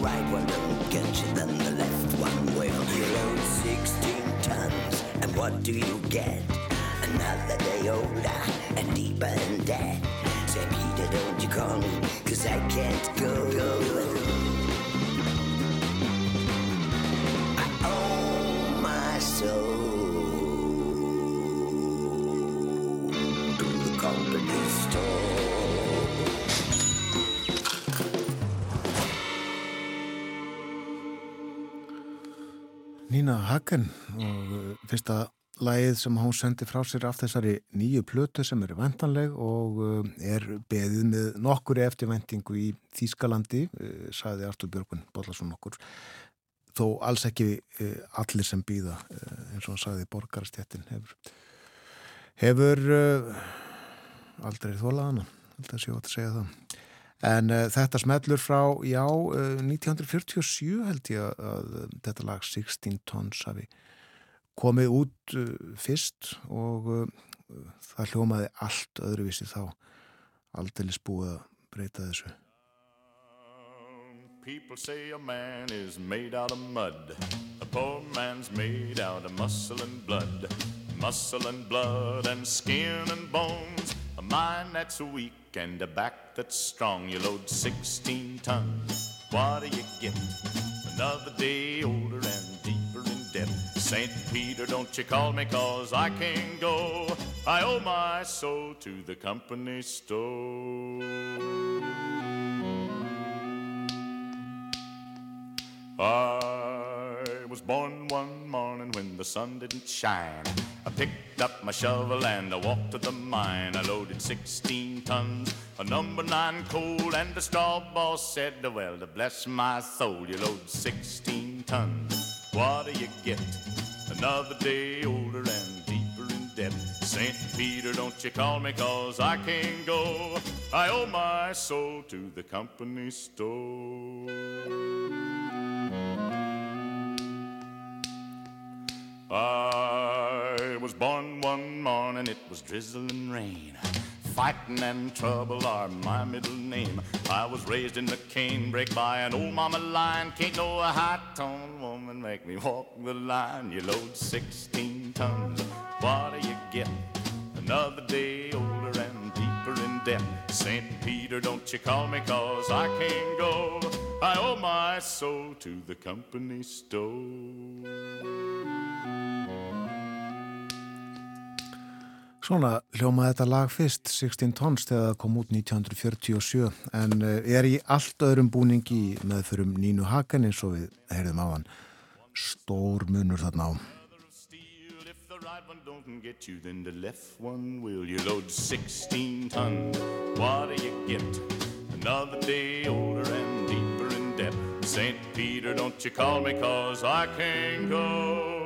right one don't get you, then the left one will. You load 16 tons, and what do you get? Another day older and deeper in debt. Say, Peter, don't you call me, cause I can't go. Nína Hagen og uh, fyrsta lagið sem hún sendi frá sér af þessari nýju plötu sem eru vantanleg og uh, er beðið með nokkur eftirvæntingu í Þýskalandi, uh, saði Artur Björgun Bóllarsson nokkur. þó alls ekki allir sem býða eins og hann sagði borgarstjættin hefur, hefur aldrei þólaðana held að sé að segja það en þetta smellur frá, já 1947 held ég að, að þetta lag 16 tons hafi komið út fyrst og það hljómaði allt öðruvísi þá aldrei búið að breyta þessu People say a man is made out of mud. A poor man's made out of muscle and blood. Muscle and blood and skin and bones. A mind that's weak and a back that's strong. You load 16 tons. What do you get? Another day older and deeper in debt. St. Peter, don't you call me cause I can't go. I owe my soul to the company store. I was born one morning when the sun didn't shine. I picked up my shovel and I walked to the mine. I loaded 16 tons of number nine coal, and the straw boss said, Well, to bless my soul, you load 16 tons. What do you get? Another day older and deeper in debt. St. Peter, don't you call me, cause I can't go. I owe my soul to the company store. I was born one morning, it was drizzling rain. Fighting and trouble are my middle name. I was raised in the canebrake by an old mama lion. Can't no high-toned woman make me walk the line. You load 16 tons, what do you get? Another day older and deeper in debt. St. Peter, don't you call me, cause I can't go. I owe my soul to the company store. Svona hljómaði þetta lag fyrst 16 tons þegar það kom út 1947 en eh, er í allt öðrum búningi með förum Nínu Hagen eins og við heyrðum á hann stór munur þarna á don't get you, then the left one will. You load 16 tons, what do you get? Another day older and debt. St. Peter, don't you call me, cause I can't go.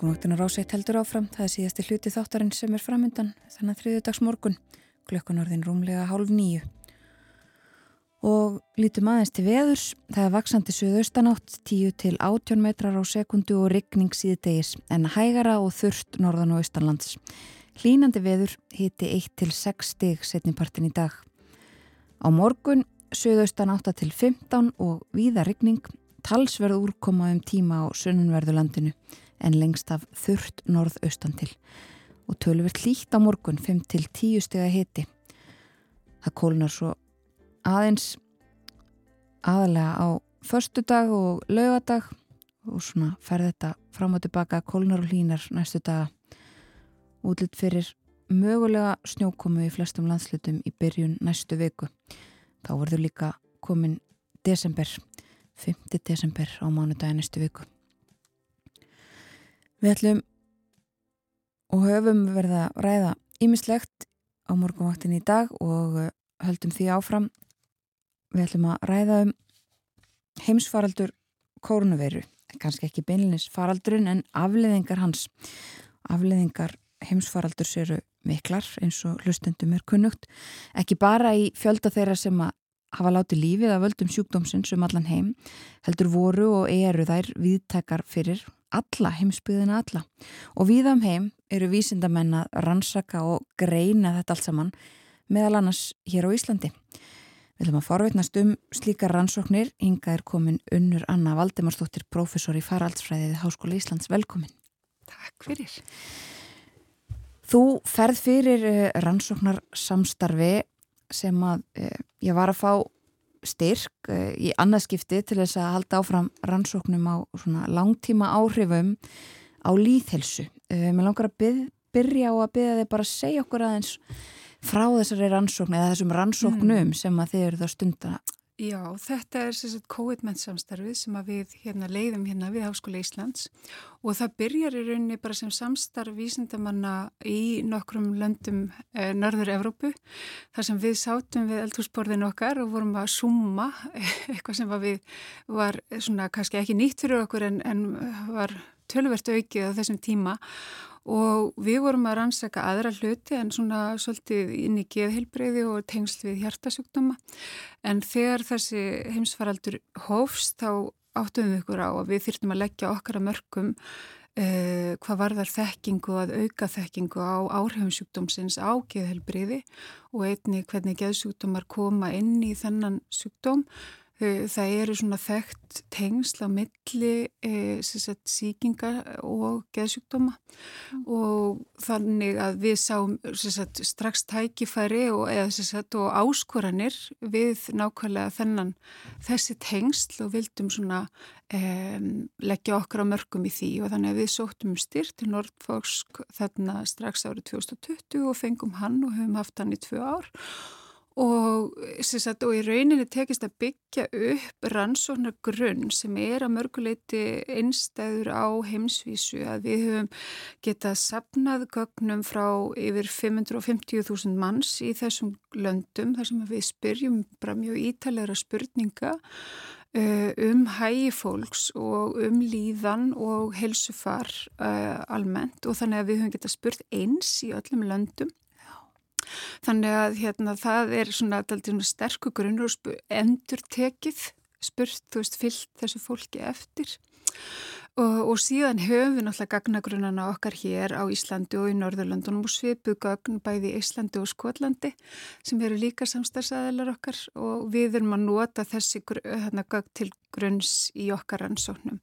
Morgunvaktin á ráseitt heldur áfram, það er síðasti hluti þáttarinn sem er framöndan þannig að þriðudags morgun, klukkan orðin rúmlega hálf nýju. Og lítum aðeins til veðurs, það er vaksandi suðaustanátt 10 til 18 metrar á sekundu og rigning síðdegis en hægara og þurft norðan og austanlands. Hlínandi veður hiti 1 til 6 stig setnipartin í dag. Á morgun suðaustanátt til 15 og víða rigning, talsverð úrkoma um tíma á sunnunverðulandinu en lengst af þurrt norðaustan til og tölver hlýtt á morgun 5-10 steg að hiti. Það kólnar svo aðeins aðalega á förstu dag og laugadag og svona fer þetta fram og tilbaka kólnar og hlínar næstu daga útlitt fyrir mögulega snjókomu í flestum landslutum í byrjun næstu viku. Þá verður líka komin desember, 5. desember á mánudagi næstu viku. Við ætlum og höfum verið að ræða ímislegt á morgunvaktin í dag og uh, höldum því áfram. Við ætlum að ræða um heimsfaraldur kórnuveiru, kannski ekki beinlinis faraldurinn en afleðingar hans. Afleðingar heimsfaraldurs eru miklar eins og hlustendum er kunnugt. Ekki bara í fjölda þeirra sem að hafa látið lífið að völdum sjúkdómsins um allan heim heldur voru og eru þær viðtækar fyrir alla heimsbyðina alla og við um heim eru vísindamenn að rannsaka og greina þetta allt saman meðal annars hér á Íslandi. Við ætlum að forveitnast um slíkar rannsóknir. Inga er komin unnur Anna Valdemarsdóttir, professor í faraldsfræðið Háskóla Íslands. Velkomin. Takk fyrir. Þú ferð fyrir eh, rannsóknar samstarfi sem að eh, ég var að fá styrk eh, í annarskipti til þess að halda áfram rannsóknum á langtíma áhrifum á líðhelsu. Mér langar að byrja á að byrja þig bara að segja okkur aðeins frá þessari rannsókn eða þessum rannsóknum mm. sem að þið eru það stunda? Já, þetta er sérstaklega COVID-ment samstarfið sem við hérna, leiðum hérna við Háskóla Íslands og það byrjar í rauninni bara sem samstarf vísindamanna í nokkrum löndum eh, Norður Evrópu þar sem við sátum við eldhúsborðin okkar og vorum að summa eitthvað sem var, við, var svona kannski ekki nýtt fyrir okkur en, en var tölvert aukið á þessum tíma og við vorum að rannsaka aðra hluti en svona svolítið inn í geðhilbreyði og tengsl við hjartasjúkdóma. En þegar þessi heimsfaraldur hófst þá áttum við ykkur á að við þyrtum að leggja okkar að mörgum eh, hvað varðar þekkingu að auka þekkingu á áhrifumsjúkdómsins á geðhilbreyði og einni hvernig geðsjúkdómar koma inn í þennan sjúkdóm Það eru svona þekkt tengsl á milli e, sagt, síkinga og geðsjúkdóma. Mm. og þannig að við sáum sagt, strax tækifæri og, sagt, og áskoranir við nákvæmlega þennan þessi tengsl og vildum svona e, leggja okkar á mörgum í því. Og þannig að við sóttum styrt til Nordfórsk þarna strax árið 2020 og fengum hann og höfum haft hann í tvö ár. Og, sagt, og í rauninni tekist að byggja upp rannsóknar grunn sem er að mörguleiti einstæður á heimsvísu að við höfum getað sapnað gögnum frá yfir 550.000 manns í þessum löndum þar sem við spyrjum bara mjög ítalegra spurninga uh, um hægi fólks og um líðan og helsufar uh, almennt. Og þannig að við höfum getað spurt eins í öllum löndum Þannig að hérna, það er svona, svona sterkur grunn og endur tekið spurt, þú veist, fyllt þessu fólki eftir. Og, og síðan höfum við náttúrulega gagnagrunana okkar hér á Íslandi og í Norðurlandunum og svipuð gagn bæði í Íslandi og Skotlandi sem eru líka samstagsæðilar okkar og við erum að nota þessi hérna, gagn til grunns í okkar ansóknum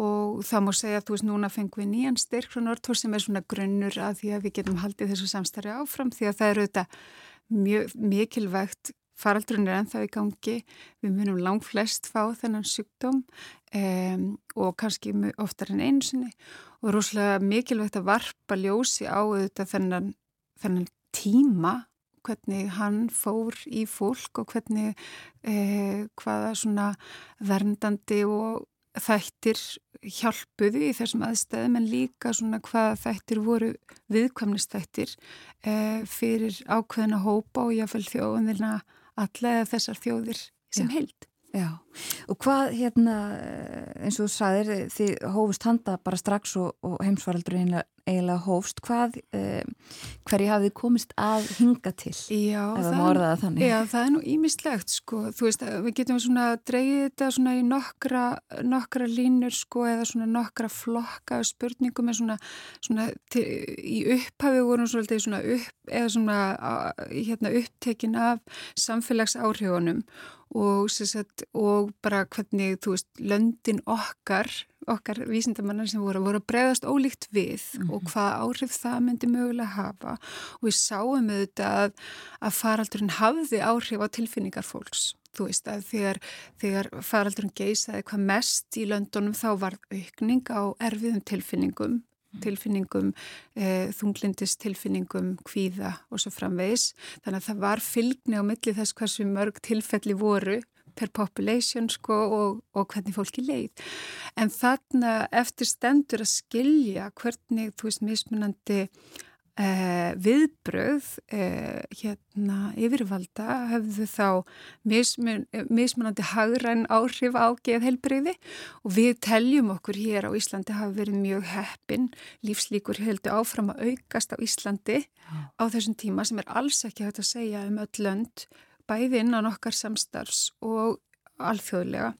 og það má segja að þú veist núna fengum við nýjan styrk frá Nortúr sem er svona grunnur að því að við getum haldið þessu samstarfi áfram því að það eru þetta mjög mikilvægt faraldrun er ennþá í gangi við munum langt flest fá þennan sjúkdóm um, og kannski oftar en einu sinni. Og rúslega mikilvægt að varpa ljósi á þetta þennan, þennan tíma hvernig hann fór í fólk og hvernig eh, hvaða svona verndandi og þættir hjálpuðu í þessum aðstæðum en líka svona hvað þættir voru viðkvæmnistættir eh, fyrir ákveðina hópa og jáfnveil þjóðunina allega þessar þjóðir sem held. Já, og hvað hérna eins og þú sagðir þið hófust handa bara strax og, og heimsvaraldur eiginlega hófst, hvað, eh, hverju hafið komist að hinga til? Já, það, já það er nú ímislegt sko, þú veist, við getum svona dreyið þetta svona í nokkra, nokkra línur sko, eða svona nokkra flokka spurningum svona, svona til, í upphafi vorum svolítið svona upp, eða svona hérna upptekin af samfélagsáhrifunum og, sagt, og bara hvernig, þú veist, löndin okkar okkar vísindamannar sem voru, voru að bregðast ólíkt við mm -hmm. og mhm. hvað áhrif það myndi mögulega hafa og við sáum auðvitað að, að faraldurinn hafði áhrif á tilfinningar fólks. Þú veist að þegar, þegar faraldurinn geysaði hvað mest í löndunum þá var aukning á erfiðum tilfinningum. Tilfinningum, e, þunglindis tilfinningum, kvíða og svo framvegis. Þannig að það var fylgni á milli þess hversu mörg tilfelli voru per population sko og, og hvernig fólki leið. En þarna eftir stendur að skilja hvernig þú veist mismunandi eh, viðbröð eh, hérna yfirvalda hefðu þá mismun, mismunandi hagræn áhrif á geðhelbriði og við teljum okkur hér á Íslandi hafa verið mjög heppin, lífslíkur heldur áfram að aukast á Íslandi á þessum tíma sem er alls ekki hægt að segja um öll lönd bæði innan okkar samstarfs og alþjóðlega.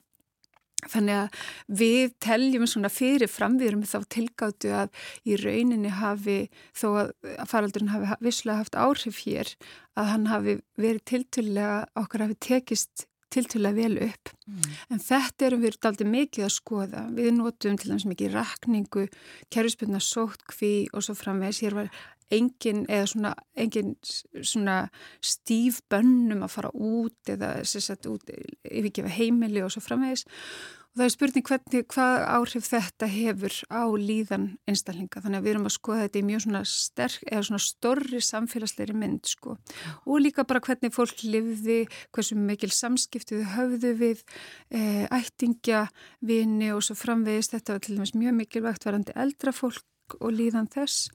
Þannig að við teljum svona fyrirfram, við erum þá tilgáttu að í rauninni hafi, þó að faraldurinn hafi visslega haft áhrif hér, að hann hafi verið tiltölulega, okkar hafi tekist tiltölulega vel upp. Mm. En þetta erum við aldrei mikið að skoða. Við notum til dæmis mikið rakningu, kerfisbyrna sótkví og svo framvegs. Hér var engin, svona, engin svona stíf bönnum að fara út eða yfirgefa heimili og svo framvegis. Og það er spurning hvernig, hvað áhrif þetta hefur á líðan einstaklinga. Þannig að við erum að skoða þetta í mjög svona sterk eða svona stórri samfélagsleiri mynd sko. Og líka bara hvernig fólk livði, hversu mikil samskiptið höfðu við e, ættingja, vini og svo framvegist þetta var til dæmis mjög mikilvægt varandi eldra fólk og líðan þess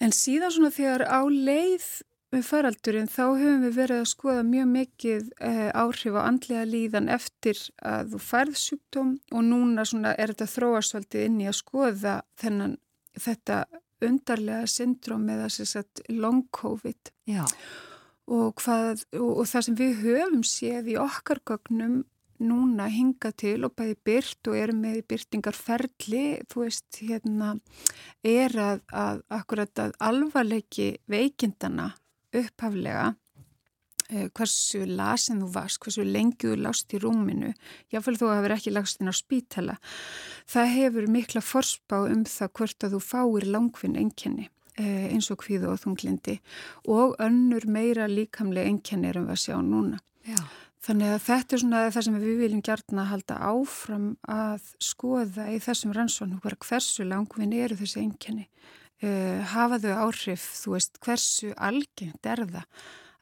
En síðan svona þegar á leið með faraldurinn þá höfum við verið að skoða mjög mikið eh, áhrif á andlega líðan eftir að þú færð sjúkdóm og núna svona er þetta þróarsvaldið inn í að skoða þennan þetta undarlega syndrom eða sagt, long covid. Og, hvað, og, og það sem við höfum séð í okkar gögnum núna hinga til og bæði byrt og eru með byrtingarferli, þú veist, hérna, er að, að akkurat að alvarleiki veikindana upphaflega eh, hversu lasin þú varst, hversu lengi þú lást í rúminu, jáfnveil þú hefur ekki lagst inn á spítala, það hefur mikla forspá um það hvort að þú fáir langvinn enkenni eh, eins og hvíðu og þunglindi og önnur meira líkamlega enkenni erum við að sjá núna. Já. Þannig að þetta er svona það sem við viljum gert að halda áfram að skoða í þessum rannsónu hversu langvinn eru þessi einkenni. Uh, hafa þau áhrif, þú veist, hversu algengt er það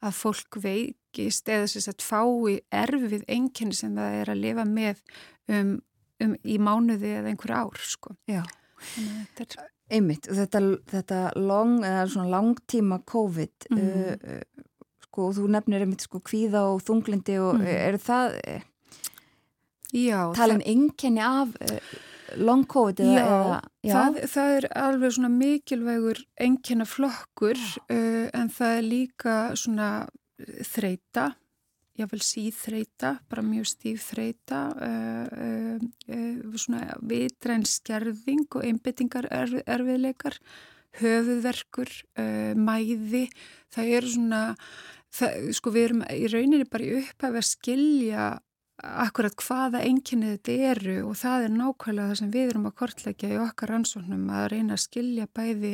að fólk veikist eða þess að fái erfið einkenni sem það er að lifa með um, um í mánuði eða einhver ár, sko. Já. Er... Einmitt, þetta, þetta long, langtíma COVID mm uh, sko, og þú nefnir einmitt sko kvíða og þunglindi og mm. er það já, tala um enginni af uh, long covid já, eða, já. Það, það er alveg svona mikilvægur enginna flokkur uh, en það er líka svona þreita ég vil síð þreita, bara mjög stíf þreita uh, uh, svona vitræn skerðing og einbyttingar erf, erfiðleikar höfuðverkur, mæði það eru svona það, sko við erum í rauninni bara í upphæfi að skilja akkurat hvaða enginni þetta eru og það er nákvæmlega það sem við erum að kortleggja í okkar ansóknum að reyna að skilja bæði,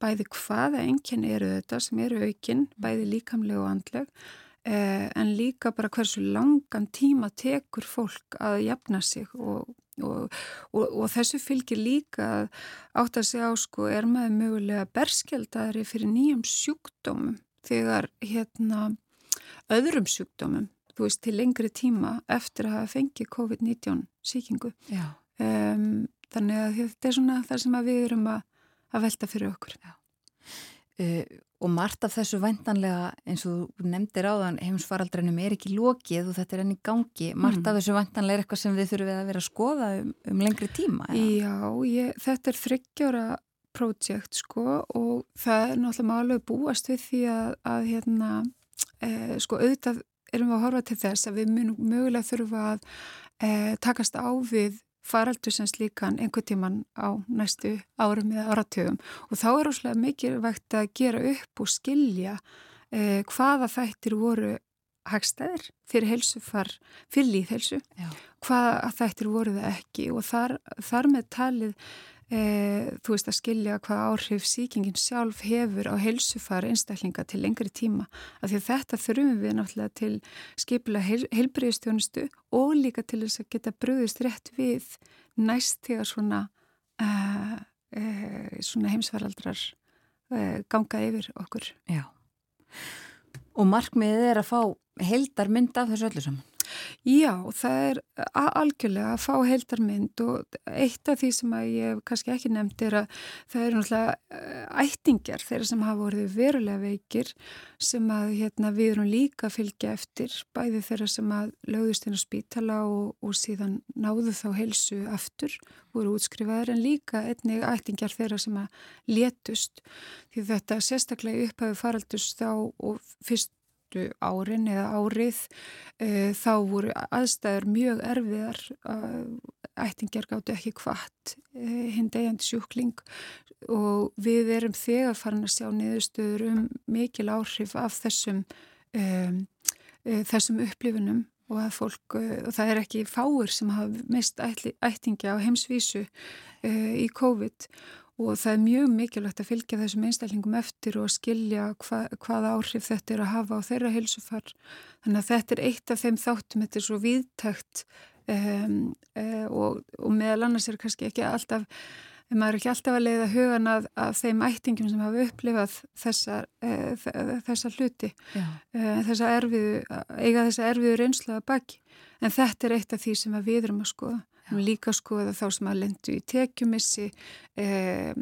bæði hvaða enginni eru þetta sem eru aukinn, bæði líkamlega og andleg eh, en líka bara hversu langan tíma tekur fólk að jafna sig og, og, og, og þessu fylgir líka átt að segja á sko er maður mögulega berskjaldari fyrir nýjum sjúkdómum þegar hérna öðrum sjúkdómum, veist, til lengri tíma eftir að hafa fengið COVID-19 síkingu. Um, þannig að þetta er svona það sem við erum að, að velta fyrir okkur. Uh, og margt af þessu væntanlega, eins og nefndir áðan, heimsfaraldrænum er ekki lokið og þetta er enn í gangi. Margt mm. af þessu væntanlega er eitthvað sem við þurfum að vera að skoða um, um lengri tíma. Já, ég, þetta er þryggjára projekt sko og það er náttúrulega málega búast við því að, að hérna, e, sko auðvitað erum við að horfa til þess að við munum mögulega þurfa að e, takast á við faraldusins líkan einhver tíman á næstu árum eða áratöfum og þá er óslega mikilvægt að gera upp og skilja e, hvaða þættir voru hagstæðir fyrir helsufar, fyrir líðhelsu, hvaða þættir voru það ekki. Og þar, þar með talið e, þú veist að skilja hvað áhrif síkingin sjálf hefur á helsufar einstaklinga til lengri tíma af því að þetta þurfum við náttúrulega til skipila heil, heilbriðstjónustu og líka til þess að geta bröðist rétt við næst þegar svona, e, e, svona heimsvaraldrar ganga yfir okkur. Já. Og markmiðið er að fá heldar mynd af þessu öllu saman? Já, það er algjörlega að fá heildarmynd og eitt af því sem að ég kannski ekki nefndi er að það eru náttúrulega eh, ættingjar þeirra sem hafa voruð verulega veikir sem að hérna, við erum líka að fylgja eftir bæði þeirra sem að lögðust inn á spítala og, og síðan náðu þá heilsu aftur, voru útskrifaður en líka einnig ættingjar þeirra sem að letust því þetta sérstaklega upphæfi faraldust þá og fyrst síðustu árin eða árið uh, þá voru aðstæður mjög erfiðar ættingjar gáttu ekki hvart uh, hinn degjandi sjúkling. Og við erum þegar farin að sjá niðurstöður um mikil áhrif af þessum um, þessum upplifunum og að fólk, og það er ekki fáir sem hafa mist ættingja á heimsvísu í COVID. og það er mjög mikilvægt að fylgja þessum einstælingum eftir og skilja hva, hvaða áhrif þetta er að hafa á þeirra heilsufar. Þannig að þetta er eitt af þeim þáttum, þetta er svo viðtækt um, uh, og, og meðal annars er kannski ekki alltaf, maður er ekki alltaf að leiða hugan að, að þeim ættingum sem hafa upplifað þessa, uh, þessa hluti, uh, þessa erfiðu, eiga þessa erfiðu reynslaða baki. En þetta er eitt af því sem við erum að skoða. Við líka skoða þá sem að lendu í tekjumissi, eh,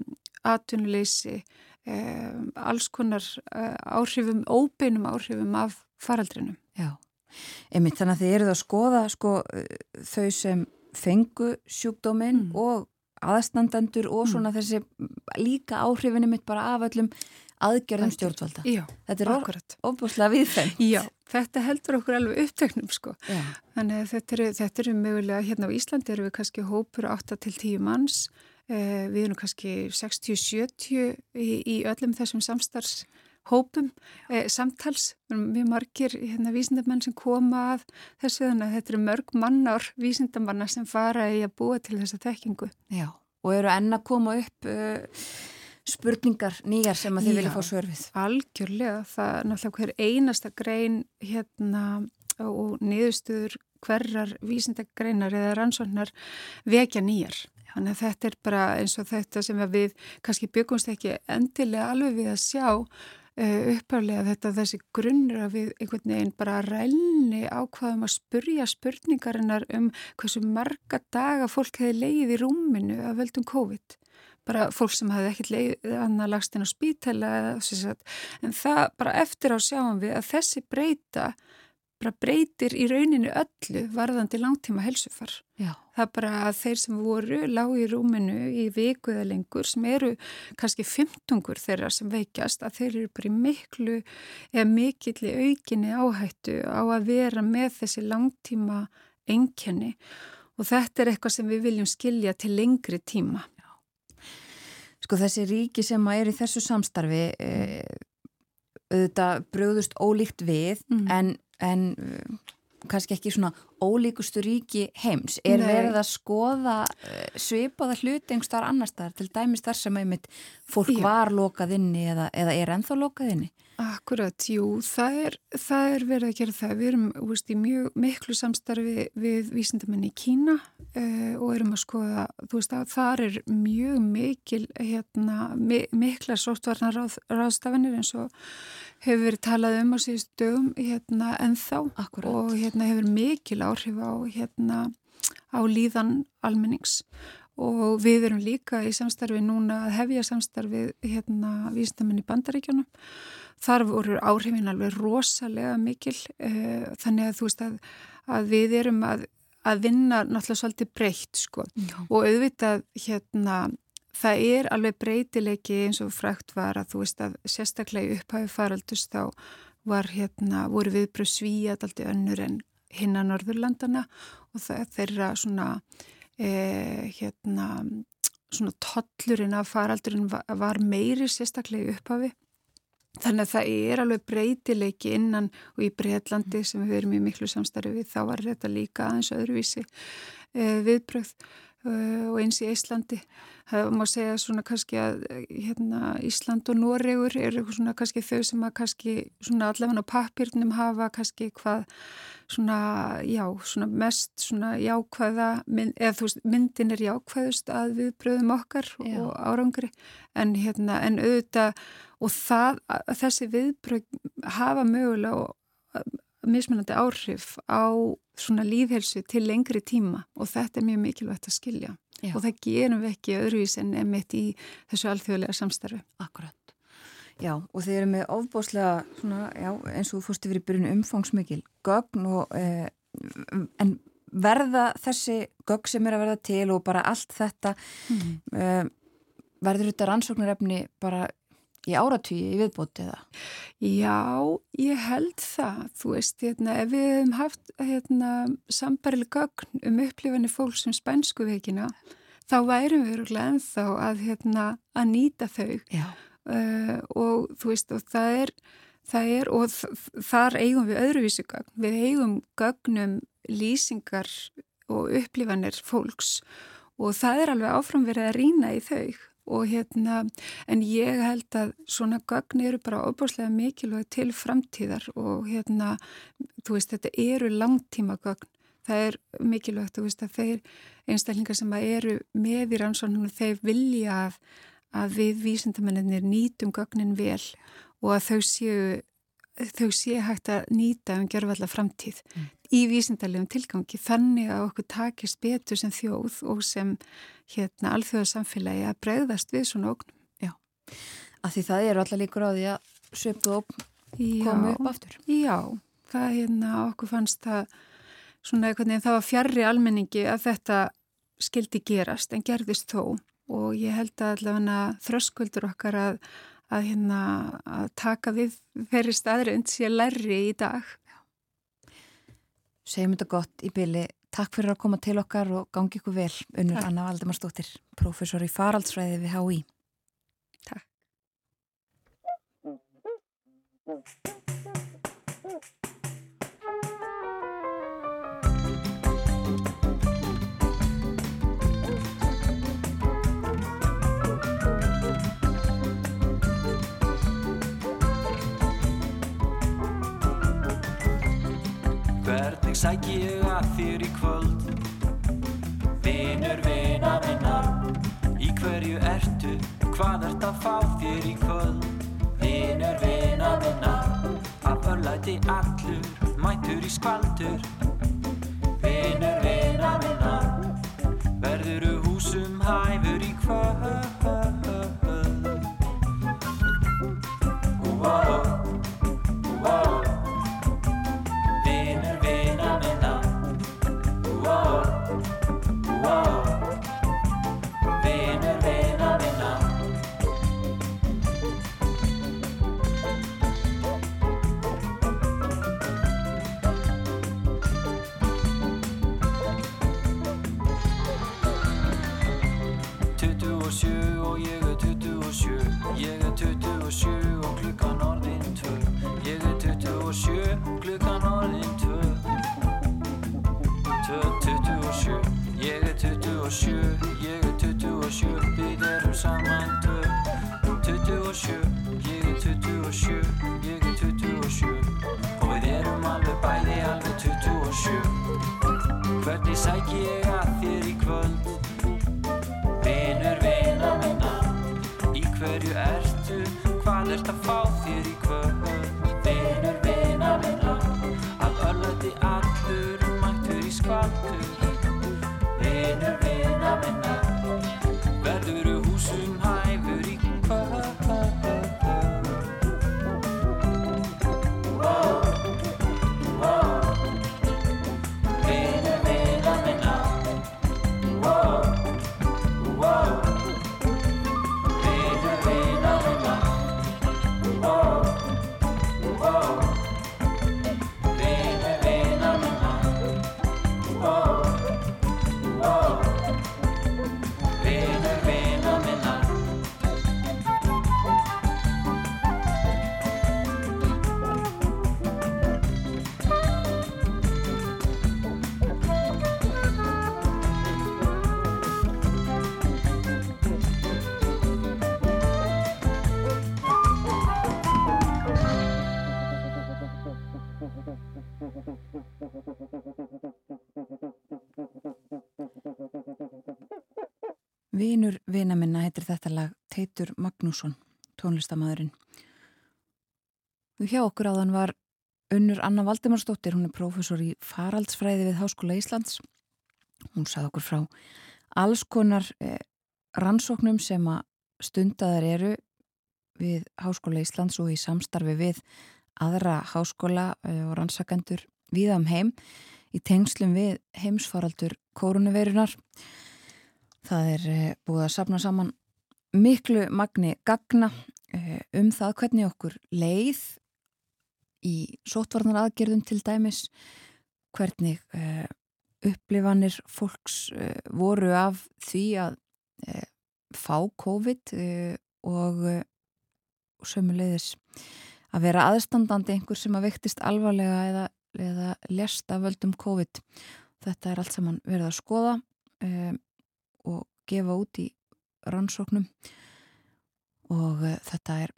atvinnuleysi, eh, alls konar eh, áhrifum, óbeinum áhrifum af faraldrinum. Já, einmitt þannig að þið eruð að skoða sko, þau sem fengu sjúkdóminn mm. og aðstandandur og svona mm. þessi líka áhrifinu mitt bara af öllum aðgjörðum stjórnvalda. Já, þetta er akkurat. ofbúslega við þeim. Já, þetta heldur okkur alveg upptöknum sko. Já. Þannig að þetta eru, þetta eru mögulega, hérna á Íslandi eru við kannski hópur 8-10 manns, eh, við erum kannski 60-70 í, í öllum þessum samstarfshópum, eh, samtals, mjög margir hérna vísindamenn sem koma að þessu, þannig að þetta eru mörg mannar vísindamanna sem fara í að búa til þessa tekkingu. Já, og eru enna að koma upp... Uh, spurningar nýjar sem að þið vilja fá svörfið. Algjörlega, það er náttúrulega hver einasta grein hérna og niðurstuður hverjar vísindagreinar eða rannsóknar vekja nýjar. Þannig að þetta er bara eins og þetta sem við kannski byggumst ekki endilega alveg við að sjá uh, uppálega þetta þessi grunnur að við einhvern veginn bara rælni ákvaðum að spurja spurningarinnar um hversu marga daga fólk hefði leið í rúminu að veldum COVID bara fólk sem hafði ekkert leið annað lagst inn á spítela en það bara eftir á sjáum við að þessi breyta bara breytir í rauninu öllu varðandi langtíma helsufar. Já. Það bara að þeir sem voru lág í rúminu í viku eða lengur sem eru kannski fymtungur þeirra sem veikjast að þeir eru bara í miklu eða mikilli aukinni áhættu á að vera með þessi langtíma enkenni og þetta er eitthvað sem við viljum skilja til lengri tíma. Sko þessi ríki sem er í þessu samstarfi e, auðvitað bröðust ólíkt við mm. en, en eh, kannski ekki svona ólíkustu ríki heims. Er Nei. verið að skoða e, svipaða hluti einhverstaðar annar staðar til dæmis þar sem einmitt fólk Já. var lokað inni eða, eða er enþá lokað inni? Akkurat, jú, það er, það er verið að gera það. Við erum veist, í mjög miklu samstarfi við vísindamenni í Kína uh, og erum að skoða, þú veist að þar er mjög mikil, hérna, mikla sóttvarnar ráð, ráðstafanir eins og hefur verið talað um á síðust dögum hérna, en þá Akkurat. og hérna, hefur mikil áhrif á, hérna, á líðan almennings og við erum líka í samstarfi núna að hefja samstarfi hérna, vísindamenni í bandaríkjónum þar voru áhrifin alveg rosalega mikil uh, þannig að þú veist að, að við erum að, að vinna náttúrulega svolítið breytt sko Já. og auðvitað hérna það er alveg breytileiki eins og frækt var að þú veist að sérstaklega upphæfi faraldust þá var hérna voru viðbröð svíjað aldrei önnur en hinna Norðurlandana og það þeirra svona eh, hérna svona tollurinn af faraldurinn var, var meiri sérstaklega upphafi Þannig að það er alveg breytileiki innan og í Breitlandi sem við erum í miklu samstarfi við, þá var þetta líka aðeins öðruvísi uh, viðbröð og eins í Íslandi. Það má segja svona kannski að hérna, Ísland og Noregur eru svona kannski þau sem að kannski svona allavega á pappirnum hafa kannski hvað svona, já, svona mest svona jákvæða, eða þú veist, myndin er jákvæðust að viðbröðum okkar já. og árangri en hérna, en auðvitað og það, þessi viðbröð hafa mögulega mismunandi áhrif á svona líðhelsu til lengri tíma og þetta er mjög mikilvægt að skilja já. og það gerum við ekki öðruvís en emitt í þessu alþjóðlega samstarfi. Akkurat. Já, og þeir eru með ofbóslega, svona, já, eins og þú fórst yfir í byrjunu umfangsmikil gögn og, eh, en verða þessi gögn sem er að verða til og bara allt þetta, mm. eh, verður þetta rannsóknarefni bara í áratvíi í viðbóti eða? Já, ég held það. Þú veist, hérna, ef við hefum haft hérna, sambarileg gögn um upplifanir fólks sem spænsku veikina, þá værum við öruglega ennþá að, hérna, að nýta þau uh, og þú veist, og það er, það er og þar eigum við öðruvísu gögn. Við eigum gögnum lýsingar og upplifanir fólks og það er alveg áframverið að rína í þau og hérna, en ég held að svona gögn eru bara óbúslega mikilvæg til framtíðar og hérna, þú veist, þetta eru langtíma gögn. Það er mikilvægt, þú veist, að þeir einstaklingar sem eru með í rannsóknum, þeir vilja að, að við vísindamennir nýtum gögnin vel og að þau séu þau sé hægt að nýta um gerðvalla framtíð mm. Í vísindarlegum tilgangi þannig að okkur takist betur sem þjóð og sem hérna alþjóðarsamfélagi að bregðast við svona ógnum. Já, af því það eru allar líkur á því að söpu og komu upp aftur. Já, það hérna okkur fannst það svona einhvern veginn það var fjarrri almenningi að þetta skildi gerast en gerðist þó og ég held að allavega þröskuldur okkar að að, hérna, að taka við þeirri staðrind sé lærri í dag. Segjum þetta gott í byli. Takk fyrir að koma til okkar og gangi ykkur vel. Unnur Anna Valdemarsdóttir, professor í faraldsfræði við HÍ. Takk. Hvernig sæk ég að þér í kvöld. Vinur vina minna Í hverju ertu? Hvað ert að fá þér í kvöld? Vinur vina minna Af örlæti allur Mætur í skvaldur. Vinur vina minna Verðuru húsum hæfur í kvöld ég að þér í kvöld. Vinur vina minna Í hverju ertu, hvað ert að fá þér í kvöld? Vinur vina minna Af örlæti allur mættur í skvaldur Vinur vina minna vina minna heitir þetta lag Teitur Magnússon, tónlistamæðurinn. Og hjá okkur áðan var Unnur Anna Valdemarsdóttir, hún er prófessor í faraldsfræði við Háskóla Íslands. Hún sagði okkur frá alls konar eh, rannsóknum sem að stundaðar eru við Háskóla Íslands og í samstarfi við aðra háskóla eh, og rannsakendur viða um heim í tengslum við heimsfaraldur kórunuveirunar. Það er eh, búið að sapna saman miklu magni gagna uh, um það hvernig okkur leið í sótvarnar aðgerðum til dæmis hvernig uh, upplifanir fólks voru af því að fá COVID og, sömuleiðis að vera aðstandandi einhver sem að vektist alvarlega eða, eða lest af völdum COVID. Þetta er allt saman verið að skoða um, og gefa út í rannsóknum og uh, þetta er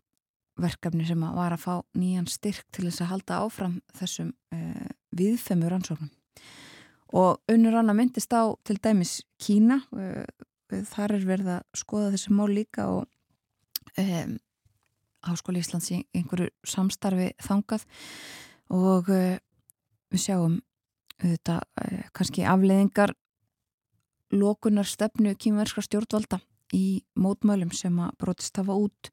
verkefni sem að var að fá nýjan styrk til þess að halda áfram þessum uh, viðfemur rannsóknum. Og unnur annar myndist á til dæmis Kína, uh, þar er verið að skoða þessi mál líka og um, Háskóli Íslands í einhverju samstarfi þangað og uh, við sjáum þetta kannski afleiðingar lokunar stefnu kýmverskra stjórnvalda í mótmælum sem að brotist hafa út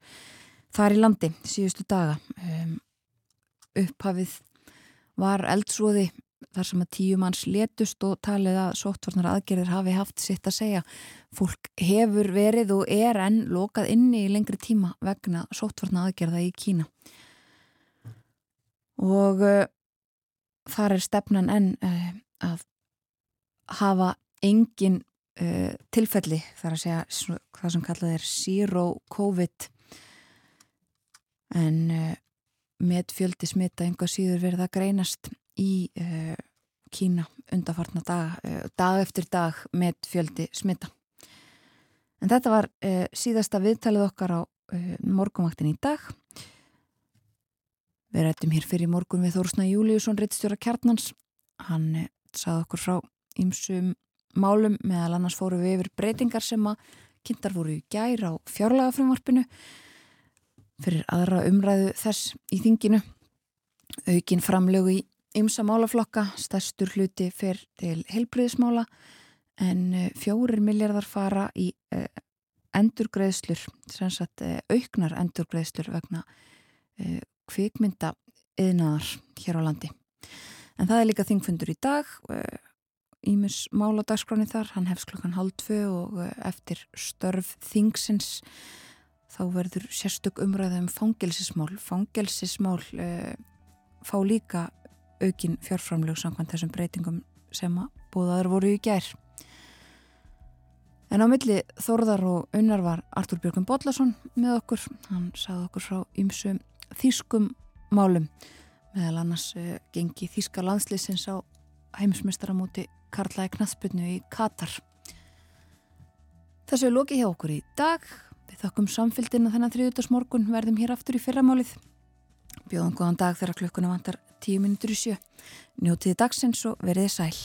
þar í landi síðustu daga um, upphafið var eldsvoði þar sem að tíu manns letust og talið að sóttvarnar aðgerðir hafi haft sitt að segja. Fólk hefur verið og er enn lokað inni í lengri tíma vegna sóttvarnar aðgerða í Kína. Og uh, þar er stefnan enn uh, að hafa engin uh, tilfelli, þar að segja hvað sem kallað er zero COVID en með fjöldi smitta einhvað síður verið að greinast í uh, Kína undarfartna dag, uh, dag eftir dag með fjöldi smita. En þetta var uh, síðasta viðtalið okkar á morgumvaktin í dag. Við rættum hér fyrir morgun við Þórsna Júliusson, reittstjóra Kjarnans. Hann sað okkur frá ýmsum málum meðal annars fóru við yfir breytingar sem að kynntar voru í gær á fjárlagafrumvarpinu fyrir aðra umræðu þess í þinginu. Aukin framlögu í ymsa málaflokka, stærstur hluti fer til heilbriðismála en eh, fjórir miljardar fara í uh, endurgreðslur, sem sagt uh, auknar endurgreðslur vegna kvikmynda yðnaðar hér á landi. En það er líka þingfundur í dag, Ímus mála dagskráni þar, hann hefst klokkan hálf tvö og eftir störf þingsins þá verður sérstök umræða um fangelsismál. Fangelsismál fá líka aukin fjárframlög samkvæmt þessum breytingum sem að búðaður voru í gær. En á milli Þórðar og Unnar var Artur Björgum Bodlason með okkur. Hann sagði okkur frá ymsum þýskum málum meðal annars uh, gengi þýska landslýsins á heimsmystaramóti Karlæði Knathspilnu í Katar. Þessu er lokið hjá okkur í dag. Við þakkum samfélgina þennan þriðutarsmorgun verðum hér aftur í fyrramálið. Bjóðum góðan dag þegar klukkuna vantar tíu minnur í sjö. Njótiði dagsins og veriði sæl.